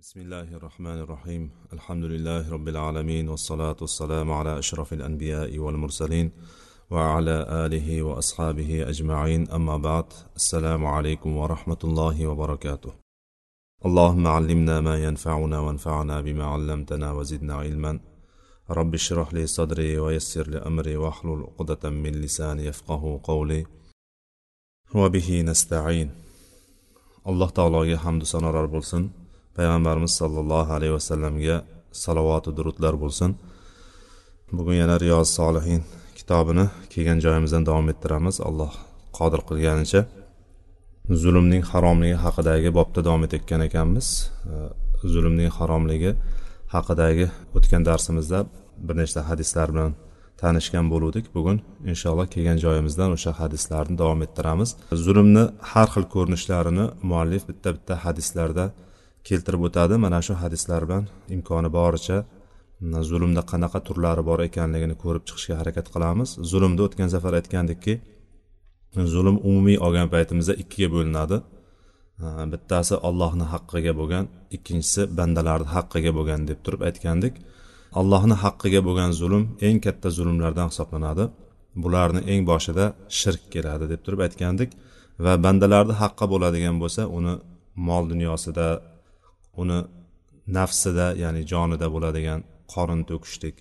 بسم الله الرحمن الرحيم الحمد لله رب العالمين والصلاة والسلام على أشرف الأنبياء والمرسلين وعلى آله وأصحابه أجمعين أما بعد السلام عليكم ورحمة الله وبركاته اللهم علمنا ما ينفعنا وانفعنا بما علمتنا وزدنا علما رب اشرح لي صدري ويسر لي أمري واحلل عقدة من لساني يفقه قولي وبه نستعين alloh taologa hamdu sanolar bo'lsin. Payg'ambarimiz sollallohu alayhi vasallamga salovatu durudlar bo'lsin. Bugun yana riyoz solihin kitobini kelgan joyimizdan davom ettiramiz. Alloh qodir qilganicha zulmning haromligi haqidagi bobda davom etayotgan ekanmiz. Zulmning haromligi haqidagi o'tgan darsimizda bir nechta hadislar bilan tanishgan bo'luvdik. Bugun inshaalloh kelgan joyimizdan o'sha hadislarni davom ettiramiz. Zulmni har xil ko'rinishlarini muallif bitta bitta hadislarda keltirib o'tadi. Mana shu hadislar bilan imkoni boricha zulmda qanaqa turlari bor ekanligini ko'rib chiqishga harakat qilamiz. Zulmda o'tgan safar aytgandikki zulm umumiy olgan paytimizda ikkiga bo'linadi. Bittasi ollohni haqqiga bo'lgan ikkinchisi bandalarni haqqiga bo'lgan deb turib aytgandik. Allohni haqqiga bo'lgan zulm eng katta zulmlardan hisoblanadi. Bularni eng boshida shirk keladi deb turib aytgandik. Va bandalarni haqqi bo'ladigan bo'lsa uni mol dunyosida uni nafsida ya'ni jonida bo'ladigan qorin to'kishlik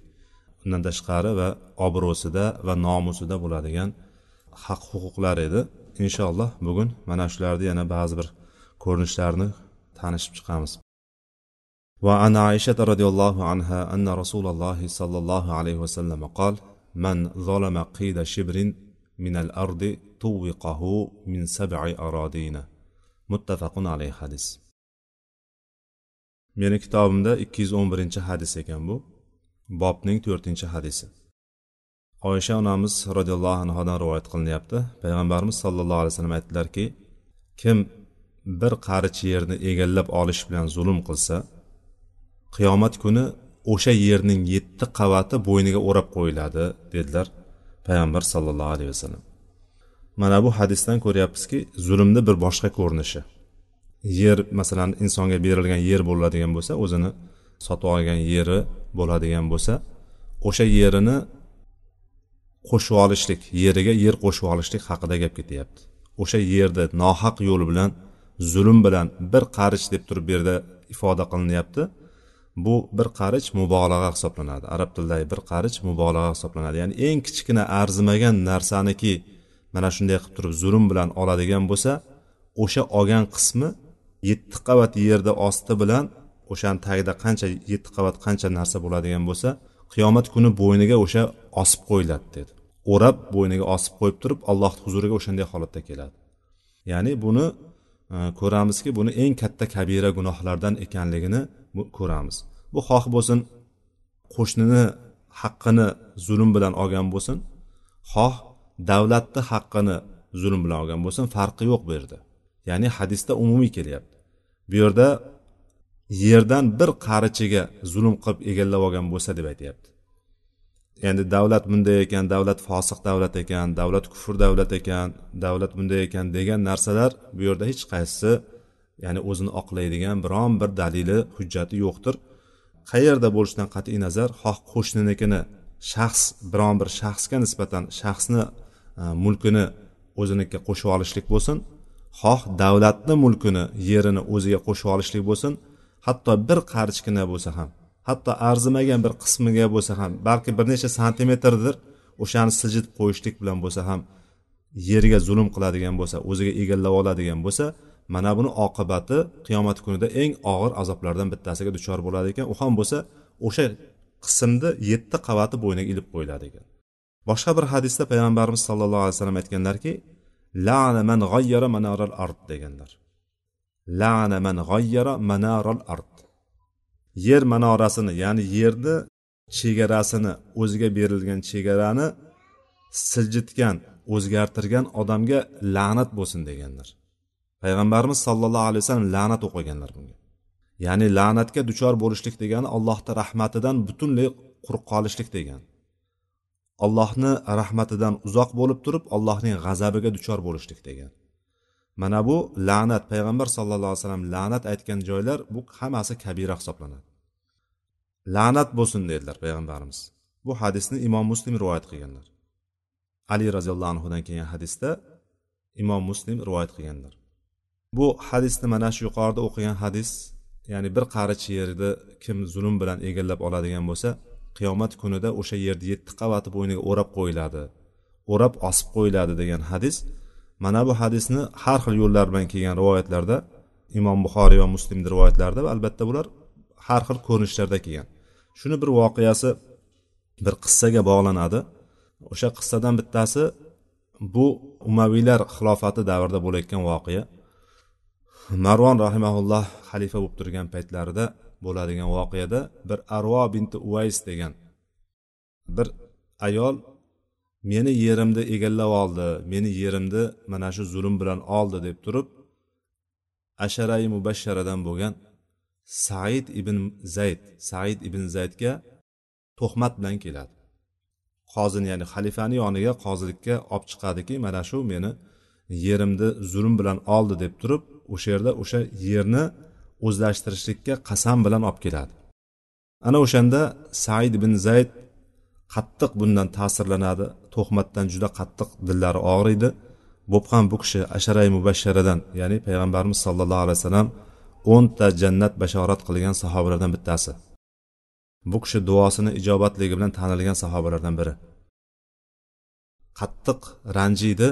undan tashqari va obro'sida va nomusida bo'ladigan haq huquqlar edi inshaalloh bugun mana shularni yana ba'zi bir ko'rinishlarini tanishib chiqamiz وعن عائشة رضي الله عنها أن رسول الله صلى الله عليه وسلم قال من ظلم قيد شبر من الأرض طوقه من سبع أراضين متفق عليه حديث meni kitobimda ikki yuz o'n birinchi hadis ekan bu. Bobning to'rtinchi hadisi. Oysha onamiz roziyallohu anhudan rivoyat qilinyapti. Payg'ambarimiz sollallohu alayhi vasallam aytdilarki kim bir qarich yerni egallab olish bilan zulm qilsa qiyomat kuni o'sha yerning yetti qavati bo'yniga o'rab qo'yiladi dedilar payg'ambar sollallohu alayhi vasallam. Mana bu hadisdan ko'ryapmizki zulmni bir boshqa ko'rinishi. Yer masalan insonga berilgan yer bo'ladigan bo'lsa o'zini sotib olgan yeri bo'ladigan bo'lsa o'sha yerini qo'shib olishlik yeriga yer qo'shib olishlik haqida gap ketyapti. O'sha yerda nohaq yo'l bilan zulm bilan bir qarich deb turib bu yerda ifoda qilinyapti. Bu bir qarich mubolag'a hisoblanadi. Arab tilidagi bir qarich mubolag'a hisoblanadi. Ya'ni eng kichkina arzimagan narsaniki mana shunday qilib turib zulm bilan oladigan bo'lsa o'sha olgan qismi yetti qavat yerda osti bilan o'shani tagida qancha yetti qavat qancha narsa bo'ladigan bo'lsa qiyomat kuni bo'yniga o'sha osib qo'yiladi dedi. O'rab bo'yniga osib qo'yib turib alloh huzuriga o'shanday holatda keladi. Ya'ni buni e, ko'ramizki buni eng katta kabira gunohlardan ekanligini ko'ramiz. Bu xoh bo'lsin qo'shnini haqqini zulm bilan olgan bo'lsin. Xoh davlatni haqqini zulm bilan olgan bo'lsin farqi yo'q bu yerda. Ya'ni hadisda umumiy kelyapti. Bu yerda yerdan bir qarichiga zulm qilib egallab olgan bo'lsa deb aytyapti. Endi davlat bunday ekan davlat fosiq davlat ekan davlat kufr davlat ekan davlat bunday ekan degan narsalar bu yerda hech qaysisi ya'ni o'zini oqlaydigan biron bir dalili hujjati yo'qdir. Qayerda bo'lishidan qat'iy nazar xoh qo'shninikini shaxs biron bir shaxsga nisbatan shaxsni e, mulkini o'zinikiga qo'shib olishlik bo'lsin. Xoh davlatni mulkini yerini o'ziga qo'shib olishlik bo'lsin hatto bir qarichgina bo'lsa ham hatto arzimagan bir qismiga bo'lsa ham balki bir necha santimetrdir o'shani siljitib qo'yishlik bilan bo'lsa ham yerga zulm qiladigan bo'lsa o'ziga egallab oladigan bo'lsa mana buni oqibati qiyomat kunida eng og'ir azoblardan bittasiga duchor bo'ladi ekan. U ham bo'lsa o'sha qismni yetti qavati bo'yniga ilib qo'yiladi ekan. Boshqa bir hadisda payg'ambarimiz sollallohu alayhi vasallam aytganlarki lana man g'ayyara manaral ard deganlar. Lana man g'ayyara manaral ard. Yer manorasini ya'ni yerni chegarasini o'ziga berilgan chegarani siljitgan o'zgartirgan odamga la'nat bo'lsin deganlar. Payg'ambarimiz sollallohu alayhi vasallam la'nat o'qiganlar bunga. Ya'ni la'natga duchor bo'lishlik degani allohni rahmatidan butunlay quruq qolishlik degani allohni rahmatidan uzoq bo'lib turib allohning g'azabiga duchor bo'lishlik degan. Mana bu la'nat payg'ambar sallallohu alayhi vasallam la'nat aytgan joylar bu hammasi kabira hisoblanadi. La'nat bo'lsin dedilar payg'ambarimiz. Bu hadisni imom muslim rivoyat qilganlar. Ali roziyallohu anhudan kelgan hadisda imom muslim rivoyat qilganlar. Bu hadisni mana shu yuqorida o'qigan hadis ya'ni bir qarich yerni kim zulm bilan egallab oladigan bo'lsa qiyomat kunida o'sha yerni yetti qavati bo'yniga o'rab qo'yiladi. O'rab osib qo'yiladi degan hadis mana bu hadisni har xil yo'llar bilan kelgan rivoyatlarda imom buxoriy va muslimni rivoyatlarida va albatta bular har xil ko'rinishlarda kelgan. Shuni bir voqeasi bir qissaga bog'lanadi. O'sha qissadan bittasi bu umaviylar xilofati davrida bo'layotgan voqea. Marvon rahimaulloh xalifa bo'lib turgan paytlarida bo'ladigan voqeada bir arvo binti uvays degan bir ayol meni yerimni egallab oldi meni yerimni mana shu zulm bilan oldi deb turib asharai mubashsharadan bo'lgan said ibn zayd said ibn zaydga tuhmat bilan keladi. Qozini ya'ni xalifani yoniga qozilikka olib chiqadiki mana shu meni yerimni zulm bilan oldi deb turib o'sha yerda o'sha yerni o'zlashtirishlikka qasam bilan olib keladi. Ana o'shanda said ibn zayd qattiq bundan ta'sirlanadi tuhmatdan juda qattiq dillari og'riydi bo'p ham bu kishi asharay mubashsharadan ya'ni payg'ambarimiz sollallohu alayhi vasallam o'nta jannat bashorat qilgan sahobalardan bittasi. Bu kishi duosini ijobatligi bilan tanilgan sahobalardan biri. Qattiq ranjiydi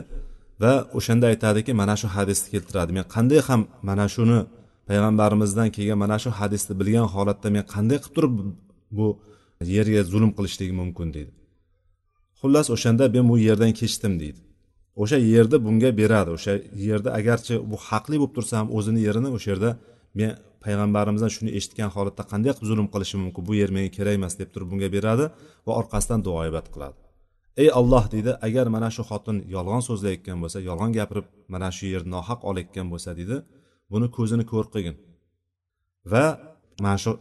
va o'shanda aytadiki mana shu hadisni keltiradi. Men qanday ham mana shuni payg'ambarimizdan kelgan mana shu hadisni bilgan holatda men qanday qilib turib bu yerga zulm qilishligim mumkin deydi. Xullas o'shanda men bu yerdan kechdim deydi. O'sha yerni bunga beradi. O'sha yerda agarchi bu haqli bo'lib tursa ham o'zini yerini o'sha yerda men payg'ambarimizdan shuni eshitgan holatda qanday qilib zulm qilishi mumkin? Bu yer menga kerak emas deb turib bunga beradi va orqasidan duoibat qiladi. Ey olloh deydi agar mana shu xotin yolg'on so'zlayotgan bo'lsa yolg'on gapirib mana shu yerni nohaq olayotgan bo'lsa deydi buni ko'zini ko'r qilgin. Va mana shu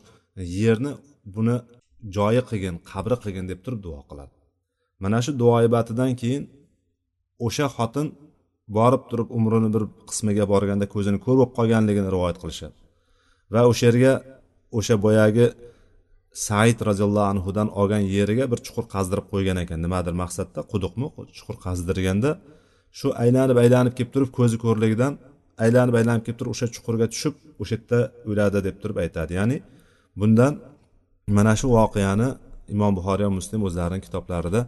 yerni buni joyi qilgin qabri qilgin deb turib duo qiladi. Mana shu duoibatidan keyin o'sha xotin borib turib umrini bir qismiga borganda ko'zini ko'r bo'lib qolganligini rivoyat qilishadi. Va o'sha yerga o'sha boyagi said roziyallohu anhudan olgan yeriga bir chuqur qazdirib qo'ygan ekan. Nimadir maqsadda quduqmi? Chuqur qazdirganda shu aylanib aylanib kelib turib ko'zi ko'rligidan aylanib aylanib kelib turib o'sha chuqurga tushib o'sha yerda o'ladi deb turib aytadi. Ya'ni bundan mana shu voqeani imom buxoriy va muslim o'zlarini kitoblarida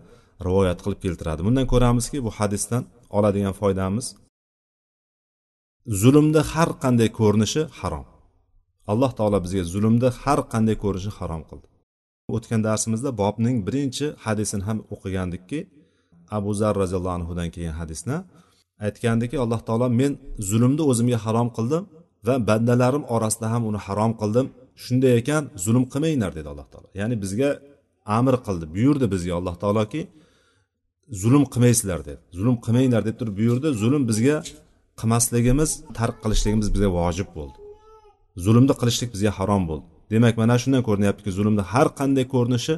rivoyat qilib keltiradi. Bundan ko'ramizki bu hadisdan oladigan foydamiz zulmni har qanday ko'rinishi harom. Alloh taolo bizga zulmni har qanday ko'rinishi harom qildi. O'tgan darsimizda bobning birinchi hadisini ham o'qigandikki abu zar roziyallohu anhudan kelgan hadisni aytgandiki alloh taolo men zulmni o'zimga harom qildim va bandalarim orasida ham uni harom qildim. Shunday ekan zulm qilmanglar dedi alloh taolo. Ya'ni bizga amr qildi buyurdi bizga alloh taoloki zulm qilmaysizlar dedi. Zulm qilmanglar deb turib buyurdi. Zulm bizga qilmasligimiz tark qilishligimiz bizga vojib bo'ldi. Zulmni qilishlik bizga harom bo'ldi. Demak mana shundan ko'rinyaptiki zulmni har qanday ko'rinishi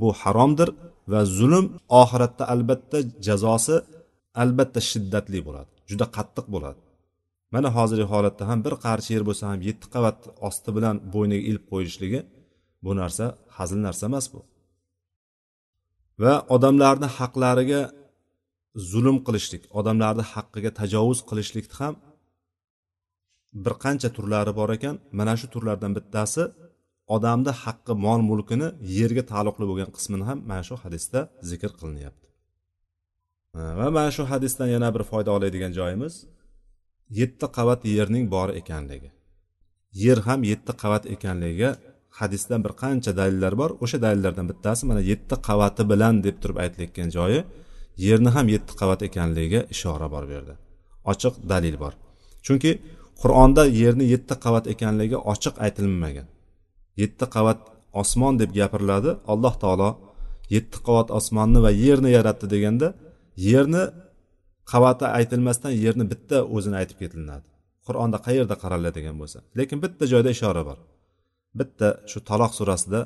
bu haromdir va zulm oxiratda albatta jazosi albatta shiddatli bo'ladi juda qattiq bo'ladi. Mana hozirgi holatda ham bir qarich yer bo'lsa ham yetti qavat osti bilan bo'yniga ilib qo'yilishligi bu narsa hazil narsa emas bu. Va odamlarni haqlariga zulm qilishlik odamlarni haqqiga tajovuz qilishlikni ham bir qancha turlari bor ekan. Mana shu turlardan bittasi odamni haqqi mol mulkini yerga taalluqli bo'lgan qismini ham mana shu hadisda zikr qilinyapti. Э, va mana shu hadisdan yana bir foyda oladigan joyimiz. Yetti qavat yerning bor ekanligi. Yer ham yetti qavat ekanligiga hadisdan bir qancha dalillar bor. O'sha dalillardan bittasi mana yetti qavati bilan deb turib aytilayotgan joyi yerni ham yetti qavat ekanligiga ishora bor bu yerda ochiq dalil bor. Chunki qur'onda yerni yetti qavat ekanligi ochiq aytilmagan. Yetti qavat osmon deb gapiriladi. Alloh taolo yetti qavat osmonni va yerni yaratdi deganda yerni qavati aytilmasdan yerni bitta o'zini aytib ketilinadi. Qur'onda qayerda qaraladigan bo'lsa. Lekin bitta joyda ishora bor. Bitta shu taloq surasida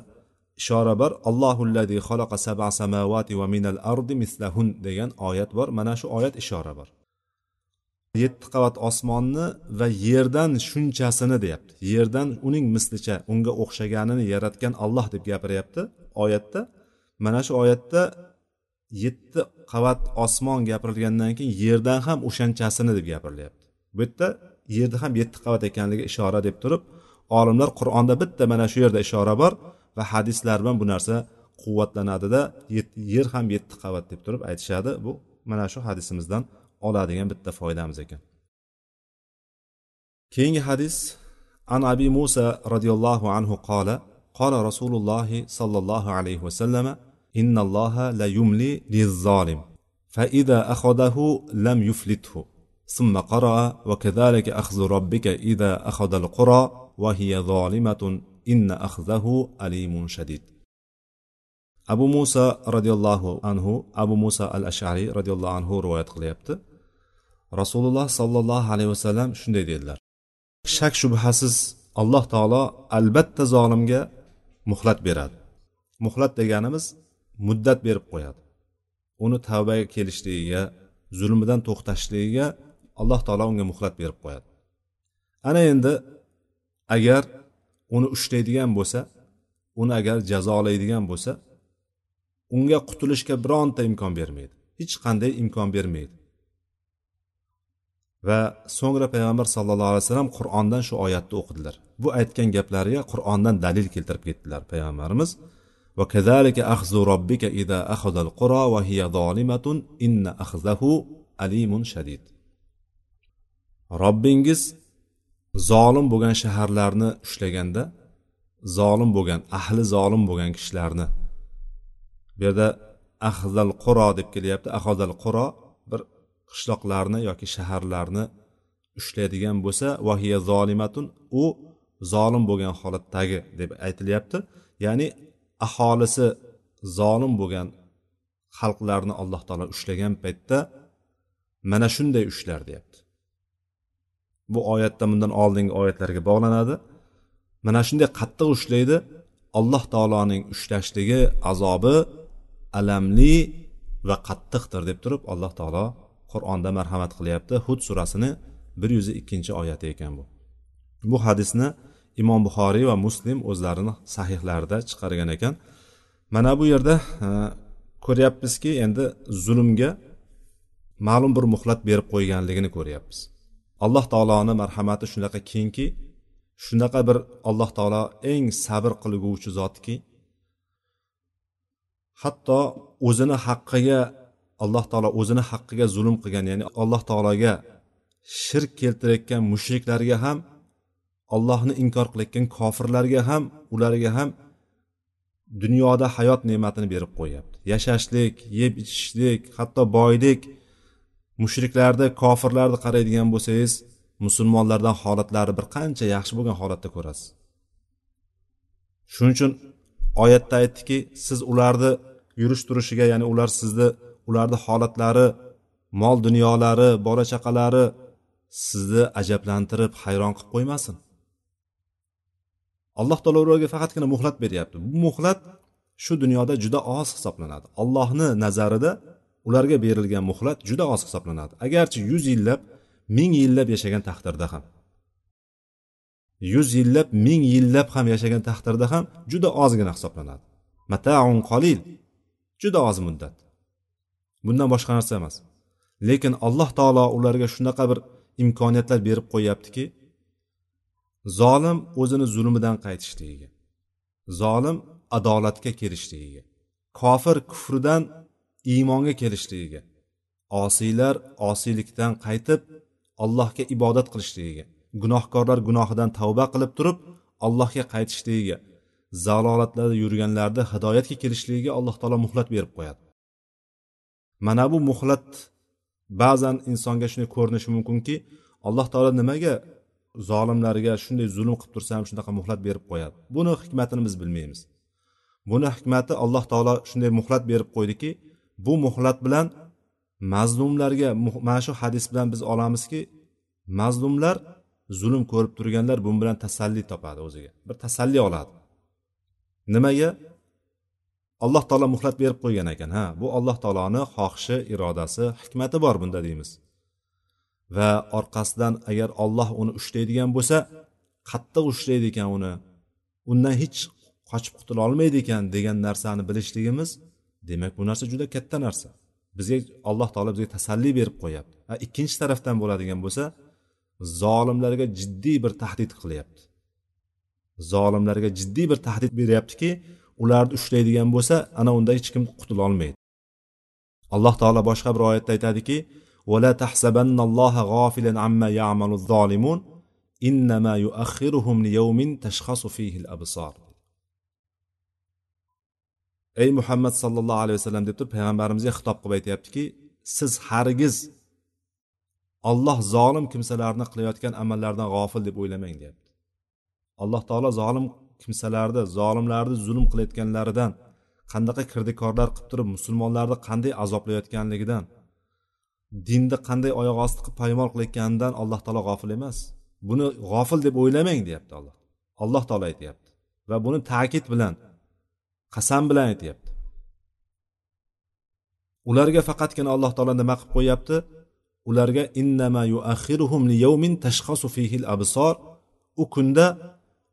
ishora bor. Allohullazi xalaqa sab'a samawati va minal ardi mislahun degan oyat bor. Mana shu oyat ishora bor. Yetti qavat osmonni va yerdan shunchasini deyapti. Yerdan uning mislicha unga o'xshaganini yaratgan olloh deb gapiryapti. Oyatda mana shu oyatda yetti qavat osmon gapirilgandan keyin yerdan ham o'shanchasini deb gapirilyapti. Bu yerda yerda ham yetti qavat ekanligiga ishora deb turib olimlar qur'onda bitta mana shu yerda ishora bor va hadislar bilan bu narsa quvvatlanadida yer ham yetti qavat deb turib aytishadi. Bu mana shu hadisimizdan oladigan bitta foydamiz ekan. Keyingi hadis an abi musa roziyallohu anhu qola qola rasululloh sollallohu alayhi vasallam إن الله لا يملي للظالم فإذا أخذه لم يفلته ثم قرأ وكذلك أخذ ربك إذا أخذ القرى وهي ظالمة إن أخذه أليم شديد abu muso roziyallohu anhu abu muso al ashariy roziyallohu anhu rivoyat qilyapti rasululloh sollallohu alayhi vasallam shunday dedilar shak shubhasiz alloh taolo albatta zolimga muhlat beradi muhlat deganimiz muddat berib qo'yadi. Uni tavbaga kelishligiga zulmidan to'xtashligiga alloh taolo unga muhlat berib qo'yadi. Ana endi agar uni ushlaydigan bo'lsa uni agar jazolaydigan bo'lsa unga qutulishga bironta imkon bermaydi. Hech qanday imkon bermaydi. Va so'ngra payg'ambar sallallohu alayhi vasallam qur'ondan shu oyatni o'qidilar. Bu aytgan gaplariga qur'ondan dalil keltirib ketdilar payg'ambarimiz. وكذلك أخذ ربك إذا أخذ القرى وهي ظالمة إن أخذه أليم شديد. alimun zolim bo'lgan shaharlarni ushlaganda zolim bo'lgan ahli zolim bo'lgan kishilarni bu yerda ahzal quro deb kelyapti. Ahozal quro bir qishloqlarni yoki shaharlarni ushlaydigan bo'lsa vahiya zolimatun u zolim bo'lgan holatdagi deb aytilyapti. Ya'ni aholisi zolim bo'lgan xalqlarni alloh taolo ushlagan paytda mana shunday ushlar deyapti. Bu oyatda bundan oldingi oyatlarga bog'lanadi. Mana shunday qattiq ushlaydi. Alloh taoloning ushlashligi azobi alamli va qattiqdir deb turib alloh taolo qur'onda marhamat qilyapti. Hud surasini bir yuz ikkinchi oyati ekan bu. Bu hadisni imom buxoriy va muslim o'zlarini sahihlarida chiqargan ekan. Mana bu yerda e, ko'ryapmizki endi zulmga ma'lum bir muhlat berib qo'yganligini ko'ryapmiz. Alloh taoloni marhamati shunaqa kengki shunaqa bir alloh taolo eng sabr qilguvchi zotki hatto o'zini haqqiga alloh taolo o'zini haqqiga zulm qilgan ya'ni alloh taologa shirk keltirayotgan mushriklarga ham ollohni inkor qilayotgan kofirlarga ham ularga ham dunyoda hayot ne'matini berib qo'yyapti. Yashashlik yeb ichishlik hatto boylik. Mushriklarni kofirlarni qaraydigan bo'lsangiz musulmonlardan holatlari bir qancha yaxshi bo'lgan holatda ko'rasiz. Shuning uchun oyatda aytdiki siz ularni yurish turishiga ya'ni ular sizni ularni holatlari mol dunyolari bola chaqalari sizni ajablantirib hayron qilib qo'ymasin. Alloh taolo ularga faqatgina muhlat beryapti. Bu muhlat shu dunyoda juda oz hisoblanadi. Allohni nazarida ularga berilgan muhlat juda oz hisoblanadi. Agarchi yuz yillab ming yillab yashagan taqdirda ham yuz yillab ming yillab ham yashagan taqdirda ham juda ozgina hisoblanadi. Mataun qolil juda oz muddat. Bundan boshqa narsa emas. Lekin alloh taolo ularga shunaqa bir imkoniyatlar berib qo'yyaptiki zolim o'zini zulmidan qaytishligiga zolim adolatga kelishligiga kofir kufridan iymonga kelishligiga osiylar osiylikdan qaytib allohga ibodat qilishligiga gunohkorlar gunohidan tavba qilib turib allohga qaytishligiga zalolatlarda yurganlarni hidoyatga kelishligiga alloh taolo muhlat berib qo'yadi. Mana bu muhlat ba'zan insonga shunday ko'rinishi mumkinki alloh taolo nimaga zolimlarga shunday zulm qilib tursa ham shunaqa muhlat berib qo'yadi. Buni hikmatini biz bilmaymiz. Buni hikmati alloh taolo shunday muhlat berib qo'ydiki bu muhlat bilan mazlumlarga mana shu hadis bilan biz olamizki mazlumlar zulm ko'rib turganlar bu bilan tasalli topadi o'ziga. Bir tasalli oladi. Nimaga? Alloh taolo muhlat berib qo'ygan ekan ha bu alloh taoloni xohishi irodasi hikmati bor bunda deymiz. Va orqasidan agar olloh uni ushlaydigan bo'lsa qattiq ushlaydi ekan uni. Undan hech qochib qutula olmaydi ekan degan narsani bilishligimiz demak bu narsa juda katta narsa. Bizga alloh taolo bizga tasalli berib qo'yapti. Ikkinchi tarafdan bo'ladigan bo'lsa zolimlarga jiddiy bir tahdid qilyapti. Zolimlarga jiddiy bir tahdid beryaptiki ularni ushlaydigan bo'lsa ana unda hech kim qutula olmaydi. Alloh taolo boshqa bir oyatda aytadiki ولا تحسبن الله غافلا عما يعمل الظالمون إنما يؤخرهم ليوم تشخص فيه الأبصار ey muhammad sallallohu alayhi vasallam deb turib payg'ambarimizga xitob qilib aytyaptiki siz hargiz olloh zolim kimsalarni qilayotgan amallardan g'ofil deb o'ylamang deyapti alloh taolo zolim kimsalarni zolimlarni zulm qilayotganlaridan qanaqa kirdikorlar qilib turib musulmonlarni qanday azoblayotganligidan dinni qanday oyoq osti qilib poymol qilayotganidan alloh taolo g'ofil emas. Buni g'ofil deb o'ylamang deyapti alloh. Alloh taolo aytyapti. Va buni ta'kid bilan qasam bilan aytyapti. Ularga faqatgina alloh taolo nima qilib qo'yyapti? Ularga innama yuaxiruhum liyawmin tashxasu fihi al absor. U kunda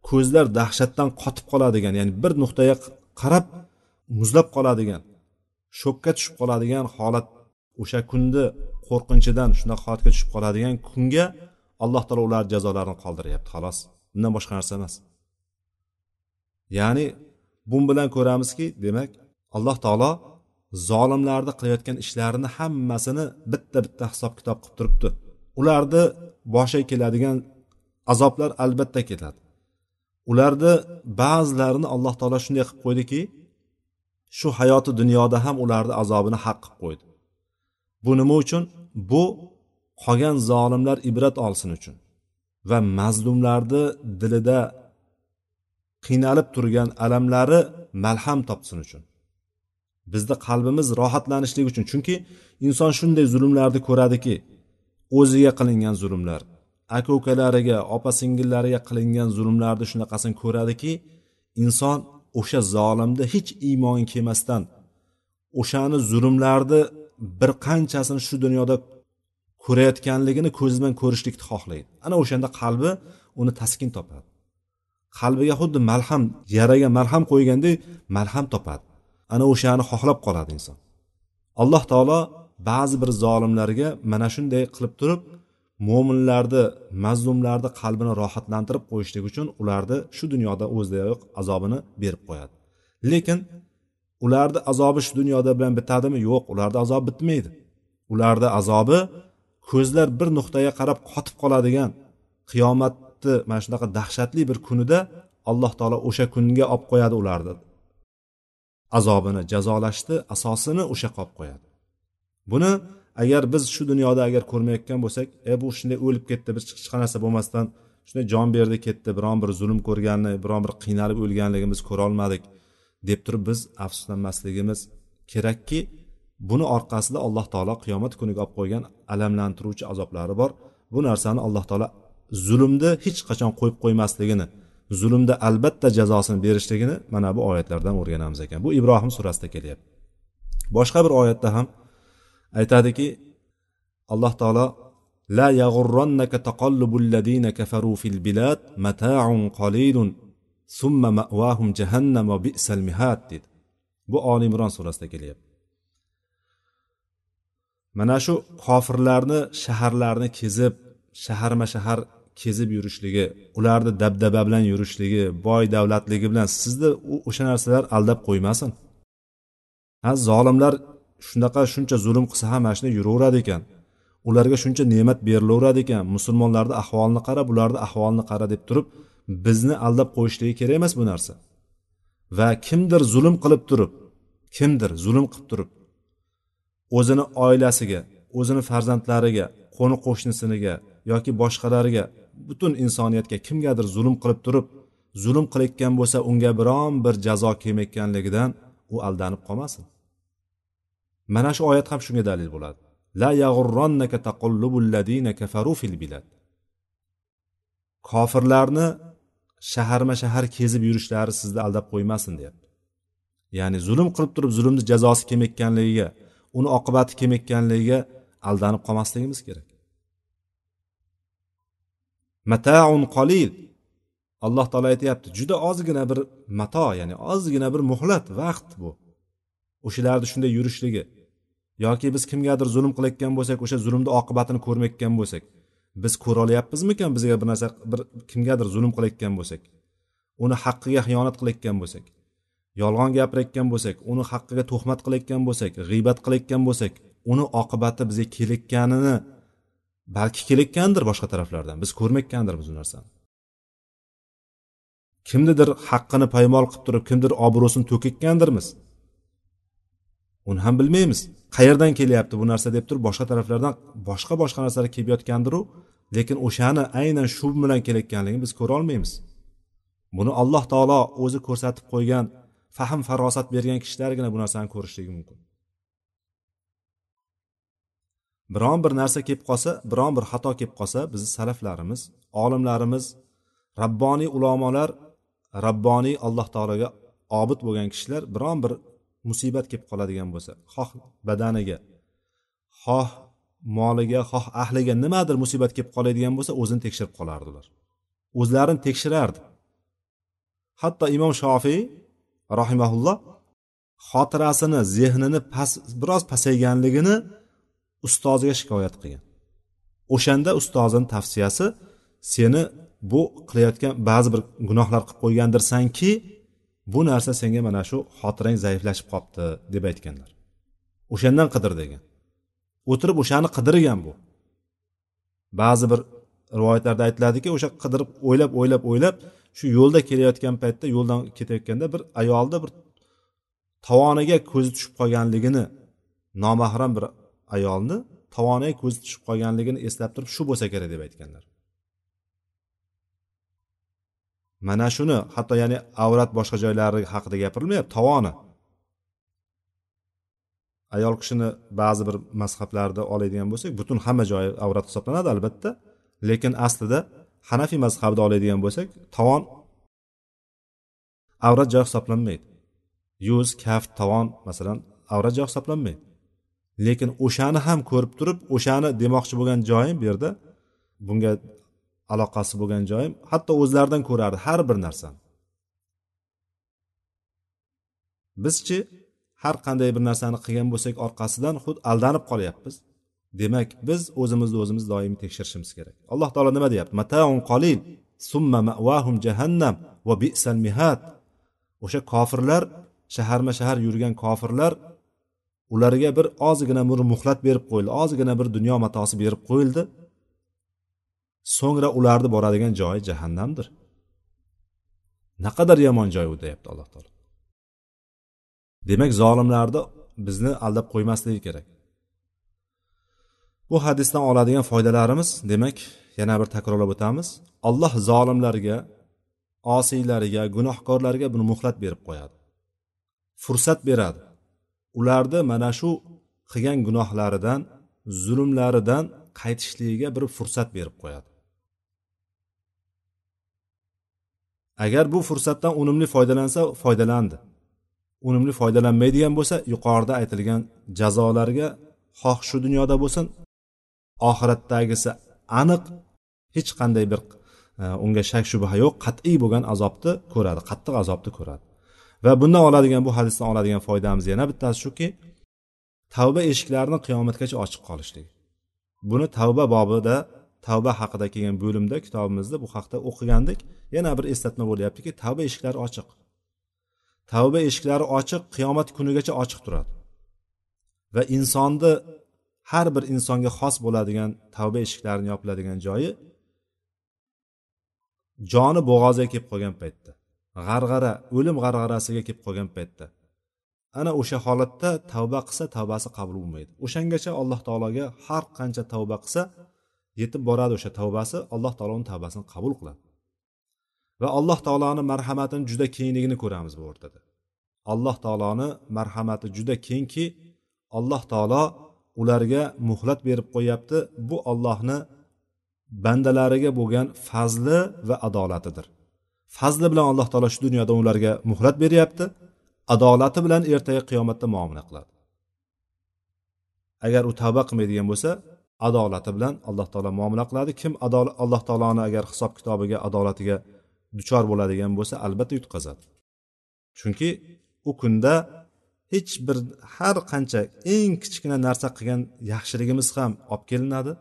ko'zlar dahshatdan qotib qoladigan ya'ni bir nuqtaga qarab muzlab qoladigan shokka tushib qoladigan holat o'sha kunni qo'rqinchidan shunaqa holatga tushib qoladigan kunga alloh taolo ularni jazolarini qoldiryapti xolos. Bundan boshqa narsa emas. Ya'ni bu bilan ko'ramizki demak alloh taolo zolimlarni qilayotgan ishlarini hammasini bitta bitta hisob kitob qilib turibdi. Ularni boshiga keladigan azoblar albatta keladi. Ularni ba'zilarini alloh taolo shunday qilib qo'ydiki shu hayoti dunyoda ham ularni azobini haq qilib qo'ydi. Bu nima uchun? Bu qolgan zolimlar ibrat olsin uchun va mazlumlarni dilida qiynalib turgan alamlari malham topsin uchun. Bizni qalbimiz rohatlanishligi uchun. Chunki inson shunday zulmlarni ko'radiki o'ziga qilingan zulmlar aka ukalariga opa singillariga qilingan zulmlarni shunaqasini ko'radiki inson o'sha zolimni hech iymoni kelmasdan o'shani zulmlarni bir qanchasini shu dunyoda ko'rayotganligini ko'zi bilan ko'rishlikni xohlaydi. Ana o'shanda qalbi uni taskin topadi. Qalbiga xuddi malham yaraga malham qo'ygandek malham topadi. Ana o'shani xohlab qoladi inson. Alloh taolo ba'zi bir zolimlarga mana shunday qilib turib mo'minlarni mazlumlarni qalbini rohatlantirib qo'yishlik uchun ularni shu dunyoda o'zidayoq azobini berib qo'yadi. Lekin ularni azobi shu dunyoda bilan bitadimi? Yo'q ularni azobi bitmaydi. Ularni azobi ko'zlar bir nuqtaga qarab qotib qoladigan qiyomatni mana shunaqa dahshatli bir kunida alloh taolo o'sha kunga olib qo'yadi ularni. Azobini jazolashni asosini o'sha qolib qo'yadi. Buni agar biz shu dunyoda agar ko'rmayotgan bo'lsak e bu shunday o'lib ketdi bir hech narsa bo'lmasdan shunday jon berdi ketdi biron bir zulm ko'rganini biron bir qiynalib o'lganligini biz ko'rolmadik. Deb turib biz afsuslanmasligimiz kerakki buni orqasida alloh taolo qiyomat kuniga olib qo'ygan alamlantiruvchi azoblari bor. Bu narsani alloh taolo zulmni hech qachon qo'yib qo'ymasligini zulmda albatta jazosini berishligini mana bu oyatlardan o'rganamiz ekan. Bu ibrohim surasida kelyapti. Boshqa bir oyatda ham aytadiki alloh taolo la yag'urronnaka taqallubul ladina kafaru fil bilad mata'un qalilun summa ma'vahum jahannam va bi'sal mihad dedi. Bu oli imron surasida kelyapti. Mana shu kofirlarni shaharlarni kezib shaharma shahar kezib yurishligi ularni dabdaba bilan yurishligi boy davlatligi bilan sizni o'sha narsalar aldab qo'ymasin. Ha zolimlar shunaqa shuncha zulm qilsa ham mana shunday yuraveradi ekan. Ularga shuncha ne'mat berilaveradi ekan. Musulmonlarni ahvolini qara bularni ahvolini qara deb turib bizni aldab qo'yishligi kerak emas bu narsa. Va kimdir zulm qilib turib kimdir zulm qilib turib o'zini oilasiga o'zini farzandlariga qo'ni qo'shnisiga yoki boshqalariga butun insoniyatga kimgadir zulm qilib turib zulm qilayotgan bo'lsa unga biron bir jazo kelmayotganligidan u aldanib qolmasin. Mana shu oyat ham shunga dalil bo'ladi. La yag'urronnaka taqallubul ladina kafaru fil bilad. Kofirlarni shaharma shahar kezib yurishlari sizni aldab qo'ymasin deyapti. Ya'ni zulm qilib turib zulmni jazosi kelmayotganligiga uni oqibati kelmayotganligiga aldanib qolmasligimiz kerak. Mataun qolil alloh taolo aytyapti juda ozgina bir mato ya'ni ozgina bir muhlat vaqt bu. O'shalarni shunday yurishligi. Yoki biz kimgadir zulm qilayotgan bo'lsak o'sha zulmni oqibatini ko'rmayotgan bo'lsak biz ko'ra olyapmizmikan bizga bir narsa bir kimgadir zulm qilayotgan bo'lsak uni haqqiga xiyonat qilayotgan bo'lsak yolg'on gapirayotgan bo'lsak uni haqqiga tuhmat qilayotgan bo'lsak g'iybat qilayotgan bo'lsak uni oqibati bizga kelayotganini balki kelayotgandir boshqa taraflardan biz ko'rmayotgandirmiz u narsani. Kimnidir haqqini poymol qilib turib kimdir obro'sini to'kayotgandirmiz? Uni ham bilmaymiz. Qayerdan kelyapti bu narsa deb turib boshqa taraflardan boshqa boshqa narsalar kelib yotgandiru lekin o'shani aynan shu bilan kelayotganligini biz ko'ra olmaymiz buni alloh taolo o'zi ko'rsatib qo'ygan fahm farosat bergan kishilargina bu narsani ko'rishligi mumkin. Biron bir narsa kelib qolsa biron bir xato kelib qolsa bizni salaflarimiz olimlarimiz rabboniy ulamolar rabboniy alloh taologa obid bo'lgan kishilar biron bir musibat kelib qoladigan bo'lsa xoh badaniga xoh moliga xoh ahliga nimadir musibat kelib qoladigan bo'lsa o'zini tekshirib qolardi ular o'zlarini tekshirardi hatto imom shofiy rahimaulloh xotirasini zehnini pas biroz pasayganligini ustoziga shikoyat qilgan. O'shanda ustozini tavsiyasi seni bu qilayotgan ba'zi bir gunohlar qilib qo'ygandirsanki bu narsa senga mana shu xotirang zaiflashib qolibdi deb aytganlar. O'shandan qidir degan. O'tirib o'shani qidirgan bu. Ba'zi bir rivoyatlarda aytiladiki o'sha qidirib o'ylab o'ylab o'ylab shu yo'lda kelayotgan paytda yo'ldan ketayotganda bir ayolni bir tovoniga ko'zi tushib qolganligini nomahram bir ayolni tovoniga ko'zi tushib qolganligini eslab turib shu bo'lsa kerak deb aytganlar. Mana shuni hatto ya'ni avrat boshqa joylari haqida gapirilmayapti tovoni. Ayol kishini ba'zi bir mazhablarda oladigan bo'lsak butun hamma joyi avrat hisoblanadi albatta. Lekin aslida hanafiy mazhabida oladigan bo'lsak tovon avrat joy hisoblanmaydi. Yuz kaft tovon masalan avrat joy hisoblanmaydi. Lekin o'shani ham ko'rib turib o'shani demoqchi bo'lgan joyim bu yerda bunga aloqasi bo'lgan joyim hatto o'zlaridan ko'rardi har bir narsani. Bizchi har qanday bir narsani qilgan bo'lsak orqasidan xuddi aldanib qolyapmiz. Demak biz o'zimizni o'zimiz doimiy tekshirishimiz kerak. Alloh taolo nima deyapti? Mataun qolil summa ma'vahum jahannam va bi'sal mihat o'sha kofirlar shaharma shahar yurgan kofirlar ularga bir ozgina bir muhlat berib qo'yildi ozgina bir dunyo matosi berib qo'yildi. So'ngra ularni boradigan joyi jahannamdir. Naqadar yomon joy u deyapti alloh taolo. Demak zolimlarni bizni aldab qo'ymasligi kerak. Bu hadisdan oladigan foydalarimiz demak yana bir takrorlab o'tamiz. Alloh zolimlarga osiylarga gunohkorlarga buni muhlat berib qo'yadi. Fursat beradi. Ularni mana shu qilgan gunohlaridan zulmlaridan qaytishligiga bir fursat berib qo'yadi. Agar bu fursatdan unumli foydalansa foydalandi. Unumli foydalanmaydigan bo'lsa yuqorida aytilgan jazolarga xoh shu dunyoda bo'lsin. Oxiratdagisi aniq hech qanday bir e, unga shak shubha yo'q qat'iy bo'lgan azobni ko'radi qattiq azobni ko'radi. Va bundan oladigan bu hadisdan oladigan foydamiz yana bittasi shuki tavba eshiklarini qiyomatgacha ochiq qolishligi buni tavba bobida tavba haqida kelgan bo'limda kitobimizda bu haqda o'qigandik. Yana bir eslatma bo'lyaptiki tavba eshiklari ochiq. Tavba eshiklari ochiq qiyomat kunigacha ochiq turadi. Va insonni har bir insonga xos bo'ladigan tavba eshiklarini yopiladigan joyi joni bo'g'oziga kelib qolgan paytda. G'arg'ara o'lim g'arg'arasiga kelib qolgan paytda. Ana o'sha holatda tavba qilsa tavbasi qabul bo'lmaydi. O'shangacha alloh taologa har qancha tavba qilsa yetib boradi o'sha tavbasi alloh taolo uni tavbasini qabul qiladi. Va alloh taoloni marhamatini juda kengligini ko'ramiz bu o'rtada. Alloh taoloni marhamati juda kengki alloh taolo ularga muhlat berib qo'yyapti bu ollohni bandalariga bo'lgan fazli va adolatidir. Fazli bilan alloh taolo shu dunyoda ularga muhlat beryapti. Adolati bilan ertaga qiyomatda muomala qiladi. Agar u tavba qilmaydigan bo'lsa adolati bilan alloh taolo muomala qiladi. Kim alloh taoloni agar hisob kitobiga adolatiga duchor bo'ladigan bo'lsa albatta yutqazadi. Chunki u kunda hech bir har qancha eng kichkina narsa qilgan yaxshiligimiz ham olib kelinadi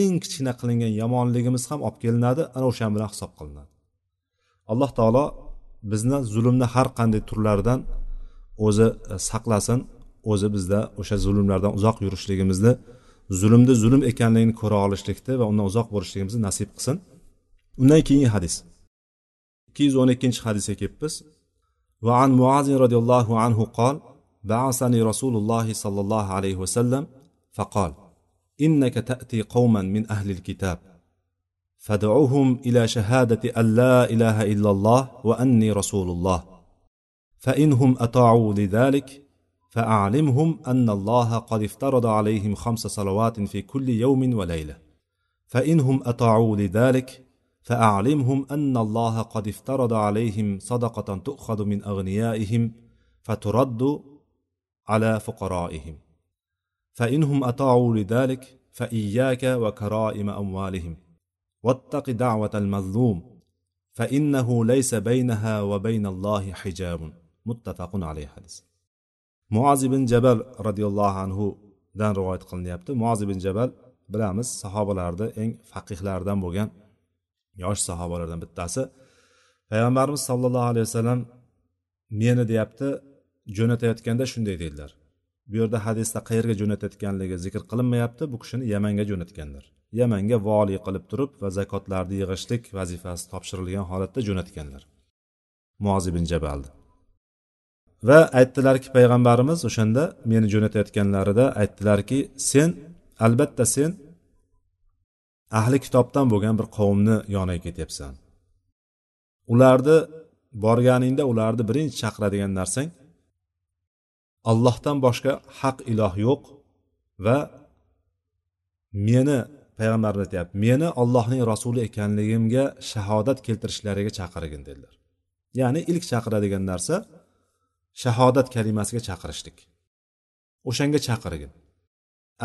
eng kichkina qilingan yomonligimiz ham olib kelinadi ana o'sha bilan hisob qilinadi. Alloh taolo bizni zulmni har qanday turlaridan o'zi e, saqlasin o'zi bizda o'sha zulmlardan uzoq yurishligimizni zulmni zulm ekanligini ko'ra olishlikni va undan uzoq bo'lishligimizni nasib qilsin. Undan keyingi hadis. Ikki yuz o'n ikkinchi hadisga kelibmiz وعن معاذ رضي الله عنه قال بعثني رسول الله صلى الله عليه وسلم فقال إنك تأتي قوما من أهل الكتاب فادعوهم إلى شهادة أن لا إله إلا الله وأني رسول الله فانهم أطاعوا لذلك فأعلمهم أن الله قد افترض عليهم خمس صلوات في كل يوم وليلة فإنهم أطاعوا لذلك فأعلمهم أن الله قد افترض عليهم صدقة تؤخذ من أغنيائهم فترد على فقرائهم. فإنهم أطاعوا لذلك فإياك وكرائم أموالهم. واتق دعوة المظلوم فإنه ليس بينها وبين الله حجاب. متفق عليه حديث. muoz ibn jabal roziyallohu anhudan rivoyat qilinyapti muoz ibn jabal bilamiz sahobalarni eng faqihlardan bo'lgan yosh sahobalardan bittasi. Payg'ambarimiz sollallohu alayhi vasallam meni deyapti jo'natayotganda shunday dedilar bu yerda hadisda qayerga jo'natayotganligi zikr qilinmayapti bu kishini yamanga jo'natganlar. Yamanga voliy qilib turib va zakotlarni yig'ishlik vazifasi topshirilgan holatda jo'natganlar. Muoz ibn jabalni va aytdilarki payg'ambarimiz o'shanda meni jo'natayotganlarida aytdilarki sen albatta sen ahli kitobdan bo'lgan bir qavmni yoniga ketyapsan. Ularni borganingda ularni birinchi chaqiradigan narsang allohdan boshqa haq iloh yo'q va meni payg'ambar aytyapti meni ollohning rasuli ekanligimga shahodat keltirishlariga chaqirgin dedilar. Ya'ni ilk chaqiradigan narsa shahodat kalimasiga chaqirishlik. O'shanga chaqirgin.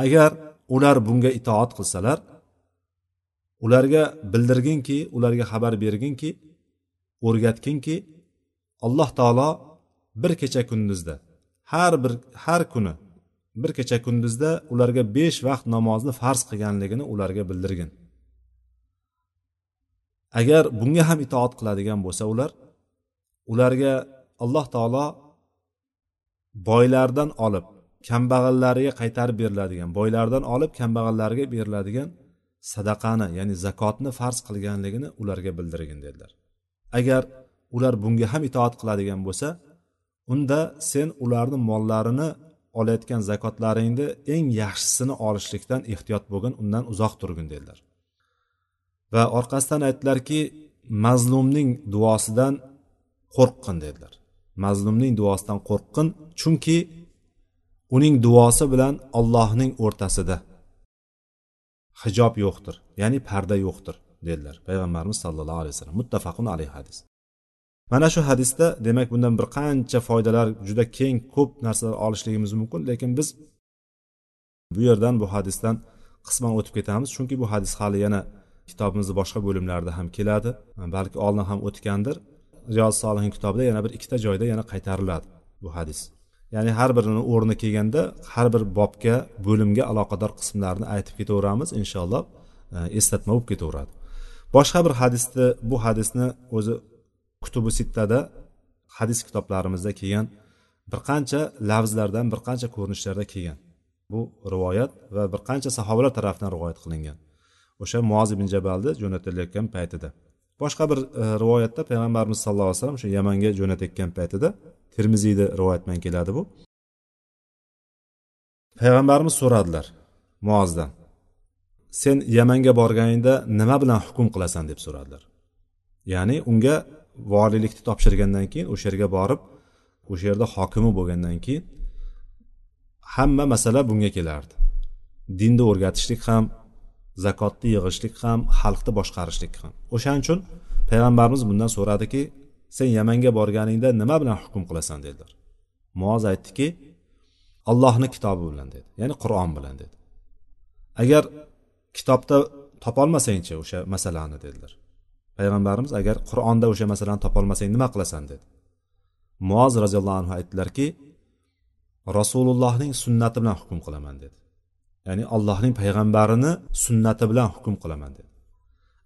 Agar ular bunga itoat qilsalar ularga bildirginki ularga xabar berginki o'rgatginki alloh taolo bir kecha kunduzda har bir har kuni bir kecha kunduzda ularga besh vaqt namozni farz qilganligini ularga bildirgin. Agar bunga ham itoat qiladigan bo'lsa ular ularga alloh taolo boylardan olib kambag'allariga qaytarib beriladigan boylardan olib kambag'allarga beriladigan sadaqani ya'ni zakotni farz qilganligini ularga bildirgin dedilar. Agar ular bunga ham itoat qiladigan bo'lsa unda sen ularni mollarini olayotgan zakotlaringni eng yaxshisini olishlikdan ehtiyot bo'lgin undan uzoq turgin dedilar. Va orqasidan aytdilarki mazlumning duosidan qo'rqqin dedilar. Mazlumning duosidan qo'rqqin chunki uning duosi bilan ollohning o'rtasida hijob yo'qdir ya'ni parda yo'qdir dedilar payg'ambarimiz sallallohu alayhi vasallam. Muttafaqun alayhi hadis. Mana shu hadisda demak bundan bir qancha foydalar juda keng ko'p narsalar olishligimiz mumkin lekin biz bu yerdan bu hadisdan qisman o'tib ketamiz chunki bu hadis hali yana kitobimizni boshqa bo'limlarida ham keladi balki oldin ham o'tgandir. Riyoz solihin kitobida yana bir ikkita joyda yana qaytariladi bu hadis. Ya'ni har birini o'rni kelganda har bir bobga bo'limga aloqador qismlarni aytib ketaveramiz inshaalloh e, eslatma bo'lib ketaveradi. Boshqa bir hadisni bu hadisni o'zi kutubi sittada hadis kitoblarimizda kelgan bir qancha lavzlardan bir qancha ko'rinishlarda kelgan. Bu rivoyat va bir qancha sahobalar tarafidan rivoyat qilingan. O'sha muoz ibn jabalni jo'natilayotgan paytida. Boshqa bir e, rivoyatda payg'ambarimiz sallallohu alayhi vasallam o'sha yamanga jo'natayotgan paytida termiziyda rivoyat bilan keladi bu. Payg'ambarimiz so'radilar muozdan sen yamanga borganingda nima bilan hukm qilasan? deb so'radilar. Ya'ni unga voliylikni topshirgandan keyin o'sha yerga borib o'sha yerda hokimi bo'lgandan keyin hamma masala bunga kelardi. Dinni o'rgatishlik ham zakotni yig'ishlik ham xalqni boshqarishlik ham. O'shaning uchun payg'ambarimiz bundan so'radiki sen yamanga borganingda nima bilan hukm qilasan dedilar. Muoz aytdiki allohni kitobi bilan dedi ya'ni qur'on bilan dedi. Agar kitobda topolmasangchi o'sha masalani dedilar. Payg'ambarimiz agar qur'onda o'sha masalani topolmasang nima qilasan dedi. Muoz roziyallohu anhu aytdilarki rasulullohning sunnati bilan hukm qilaman dedi. Ya'ni allohning payg'ambarini sunnati bilan hukm qilaman dedi.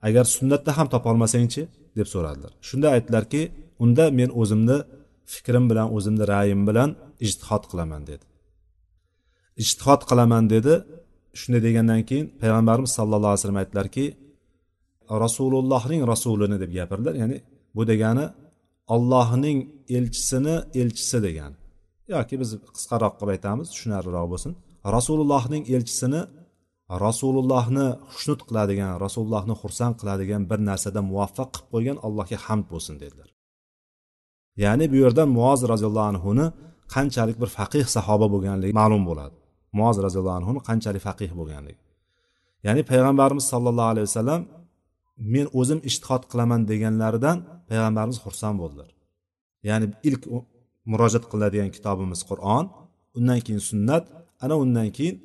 Agar sunnatda ham topolmasangchi deb so'radilar. Shunda aytdilarki unda men o'zimni fikrim bilan o'zimni ra'yim bilan ijtihod qilaman dedi. Ijtihod qilaman dedi. Shunday degandan keyin payg'ambarimiz sallallohu alayhi vasallam aytdilarki rasulullohning rasulini deb gapirdilar. Ya'ni bu degani ollohning elchisini elchisi degani yoki biz qisqaroq qilib aytamiz tushunarliroq bo'lsin. Rasulullohning elchisini rasulullohni xushnud qiladigan rasulullohni xursand qiladigan bir narsada muvaffaq qilib qo'ygan allohga hamd bo'lsin dedilar. Ya'ni bu yerda muoz roziyallohu anhuni qanchalik bir faqih sahoba bo'lganligi ma'lum bo'ladi. Muoz roziyallohu anhuni qanchalik faqih bo'lganligi. Ya'ni payg'ambarimiz sollallohu alayhi vasallam men o'zim ishtihod qilaman deganlaridan payg'ambarimiz xursand bo'ldilar. Ya'ni ilk murojaat qiladigan kitobimiz qur'on undan keyin sunnat ana undan keyin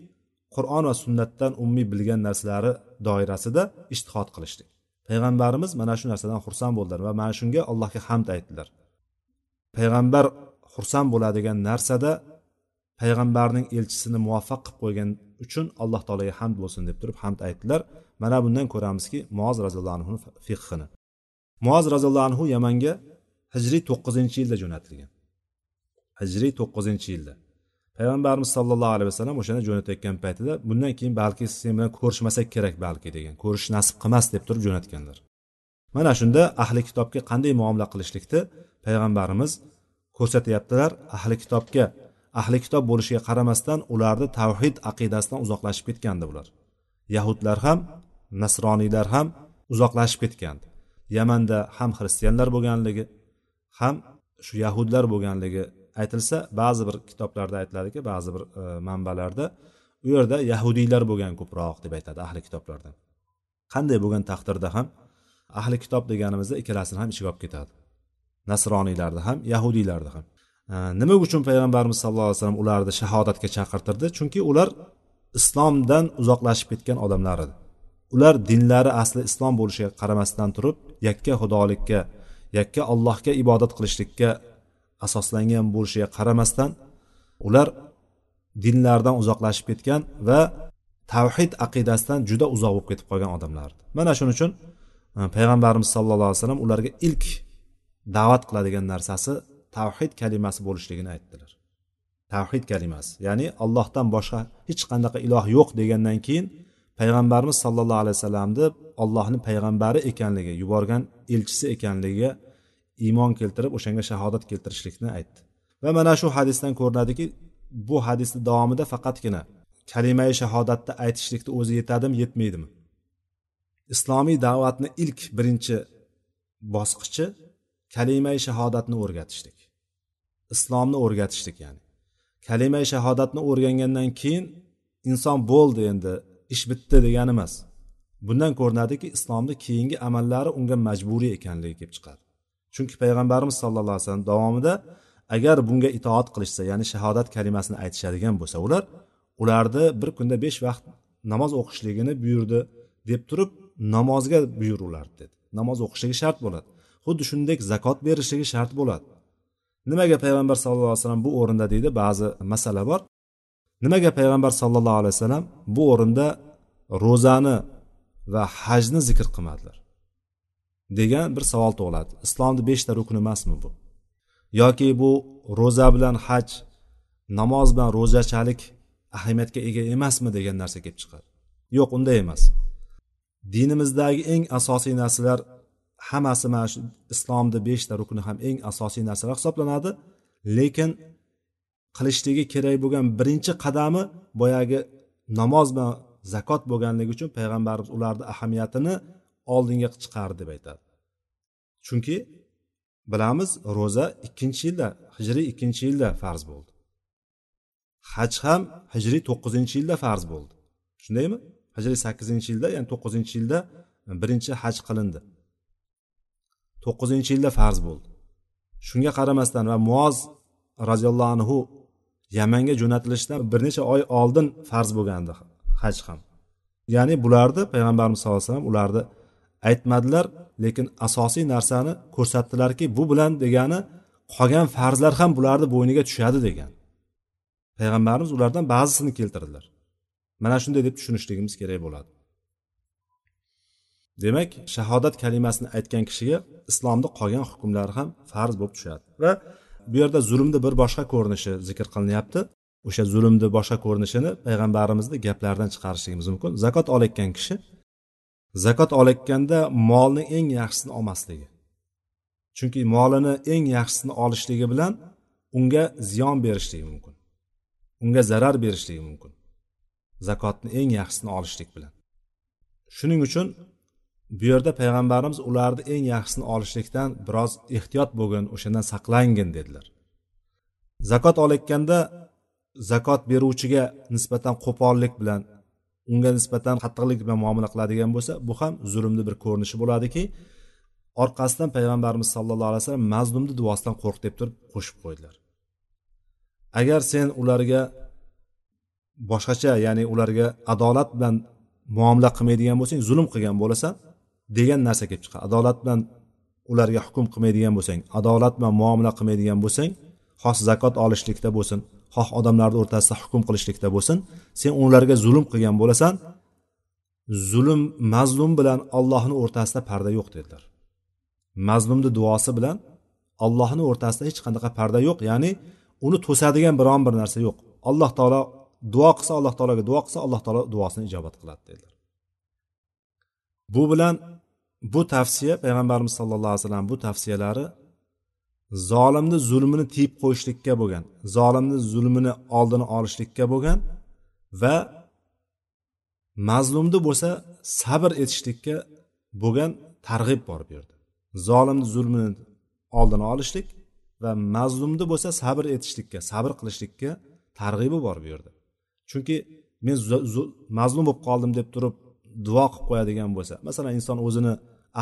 qur'on va sunnatdan umumiy bilgan narsalari doirasida ishtihod qilishdik payg'ambarimiz mana shu narsadan xursand bo'ldilar va mana shunga allohga hamd aytdilar. Payg'ambar xursand bo'ladigan narsada payg'ambarning elchisini muvaffaq qilib qo'ygan uchun alloh taologa hamd bo'lsin deb turib hamd aytdilar. Mana bundan ko'ramizki muoz roziyallohu anhu fiqhini. Muoz roziyallohu anhu yamanga hijriy to'qqizinchi yilda jo'natilgan. Hijriy to'qqizinchi yilda. Payg'ambarimiz sollallohu alayhi vasallam o'shani jo'natayotgan paytida bundan keyin balki sen bilan ko'rishmasak kerak balki degan ko'rish nasib qilmas deb turib jo'natganlar. Mana shunda ahli kitobga qanday muomala qilishlikni payg'ambarimiz ko'rsatyaptilar ahli kitobga. Ahli kitob bo'lishiga qaramasdan ularni tavhid aqidasidan uzoqlashib ketgandi bular. Yahudlar ham nasroniylar ham uzoqlashib ketgandi. Yamanda ham xristianlar bo'lganligi ham shu yahudlar bo'lganligi aytilsa ba'zi bir kitoblarda aytiladiki ba'zi bir e, manbalarda u yerda yahudiylar bo'lgan ko'proq deb aytadi ahli kitoblarda qanday bo'lgan taqdirda ham ahli kitob deganimizda ikkalasini ham ichiga olib ketadi. Nasroniylarni ham yahudiylarni ham. E, nima uchun payg'ambarimiz sallallohu alayhi vasallam ularni shahodatga chaqirtirdi? Chunki ular islomdan uzoqlashib ketgan odamlar edi. Ular dinlari asli islom bo'lishiga qaramasdan turib yakka xudolikka yakka allohga ibodat qilishlikka asoslangan bo'lishiga qaramasdan ular dinlardan uzoqlashib ketgan va tavhid aqidasidan juda uzoq bo'lib ketib qolgan odamlar mana shuning uchun e, payg'ambarimiz sallallohu alayhi vasallam ularga ilk da'vat qiladigan narsasi tavhid kalimasi bo'lishligini aytdilar. Tavhid kalimasi ya'ni allohdan boshqa hech qanaqa iloh yo'q degandan keyin payg'ambarimiz sallallohu alayhi vasallamni allohni payg'ambari ekanligi yuborgan elchisi ekanligiga iymon keltirib o'shanga shahodat keltirishlikni aytdi. Va mana shu hadisdan ko'rinadiki bu hadisni davomida faqatgina kalimai shahodatni aytishlikni o'zi yetadimi yetmaydimi? Islomiy da'vatni ilk birinchi bosqichi kalimai shahodatni o'rgatishlik. Islomni o'rgatishlik ya'ni. Kalimai shahodatni o'rgangandan keyin inson bo'ldi endi ish bitdi degani emas bundan ko'rinadiki islomni keyingi amallari unga majburiy ekanligi kelib chiqadi. Chunki payg'ambarimiz sallallohu alayhi vasallam davomida agar bunga itoat qilishsa ya'ni shahodat kalimasini aytishadigan bo'lsa ular ularni bir kunda besh vaqt namoz o'qishligini buyurdi deb turib namozga buyur ularni dedi. Namoz o'qishligi shart bo'ladi. Xuddi shuningdek zakot berishligi shart bo'ladi. Nimaga payg'ambar sallallohu alayhi vasallam bu o'rinda deydi? Ba'zi masala bor. Nimaga payg'ambar sallallohu alayhi vasallam bu o'rinda ro'zani va hajni zikr qilmadilar? Degan bir savol tug'iladi. Islomni beshta rukni emasmi bu? Yoki bu ro'za bilan haj namoz bilan ro'zachalik ahamiyatga ega emasmi degan narsa kelib chiqadi yo'q unday emas. Dinimizdagi eng asosiy narsalar hammasi mana shu islomni beshta rukni ham eng asosiy narsalar hisoblanadi. Lekin qilishligi kerak bo'lgan birinchi qadami boyagi namoz bilan zakot bo'lganligi uchun payg'ambarimiz ularni ahamiyatini oldinga chiqardi deb aytadi. Chunki bilamiz ro'za ikkinchi yilda hijriy ikkinchi yilda farz bo'ldi. Haj ham hijriy to'qqizinchi yilda farz bo'ldi. Shundaymi? Hijriy sakkizinchi yilda ya'ni to'qqizinchi yilda e, birinchi haj qilindi. To'qqizinchi yilda farz bo'ldi. Shunga qaramasdan va muoz roziyallohu anhu yamanga jo'natilishidan bir necha oy oldin farz bo'lgandi haj ham. Ya'ni bularni payg'ambarimiz sallallohu alayhi vasallam ularni aytmadilar lekin asosiy narsani ko'rsatdilarki bu bilan degani qolgan farzlar ham bularni bo'yniga tushadi degan. Payg'ambarimiz ulardan ba'zisini keltirdilar. Mana shunday deb tushunishligimiz kerak bo'ladi. Demak shahodat kalimasini aytgan kishiga islomda qolgan hukmlari ham farz bo'lib tushadi. Va bu yerda zulmni bir boshqa ko'rinishi zikr qilinyapti. O'sha zulmni boshqa ko'rinishini payg'ambarimizni gaplaridan chiqarishligimiz mumkin. Zakot olayotgan kishi zakot olayotganda molni eng yaxshisini olmasligi. Chunki molini eng yaxshisini olishligi bilan unga ziyon berishligi mumkin. Unga zarar berishligi mumkin. Zakotni eng yaxshisini olishlik bilan. Shuning uchun bu yerda payg'ambarimiz ularni eng yaxshisini olishlikdan biroz ehtiyot bo'lgin o'shandan saqlangin dedilar. Zakot olayotganda zakot beruvchiga nisbatan qo'pollik bilan unga nisbatan qattiqlik bilan muomala qiladigan bo'lsa bu ham zulmni bir ko'rinishi bo'ladiki orqasidan payg'ambarimiz sallallohu alayhi vasallam mazlumni duosidan qo'rq deb turib qo'shib qo'ydilar. Agar sen ularga boshqacha ya'ni ularga adolat bilan muomala qilmaydigan bo'lsang zulm qilgan bo'lasan degan narsa kelib chiqadi. Adolat bilan ularga hukm qilmaydigan bo'lsang adolat bilan muomala qilmaydigan bo'lsang xos zakot olishlikda bo'lsin. Xoh odamlarni o'rtasida hukm qilishlikda bo'lsin. Sen ularga zulm qilgan bo'lasan. Zulm mazlum bilan allohni o'rtasida parda yo'q dedilar. Mazlumni duosi bilan allohni o'rtasida hech qanaqa parda yo'q ya'ni uni to'sadigan biron bir narsa yo'q. Alloh taolo duo qilsa alloh taologa duo qilsa alloh taolo duosini ijobat qiladi dedilar. Bu bilan bu tavsiya payg'ambarimiz sallallohu alayhi vasallam bu tavsiyalari zolimni zulmini tiyib qo'yishlikka bo'lgan zolimni zulmini oldini olishlikka bo'lgan va mazlumni bo'lsa sabr etishlikka bo'lgan targ'ib bor bu yerda zolimni zulmini oldini olishlik va mazlumni bo'lsa sabr etishlikka sabr qilishlikka targ'ibi bor bu yerda chunki men mazlum bo'lib qoldim deb turib duo qilib qo'yadigan bo'lsa masalan inson o'zini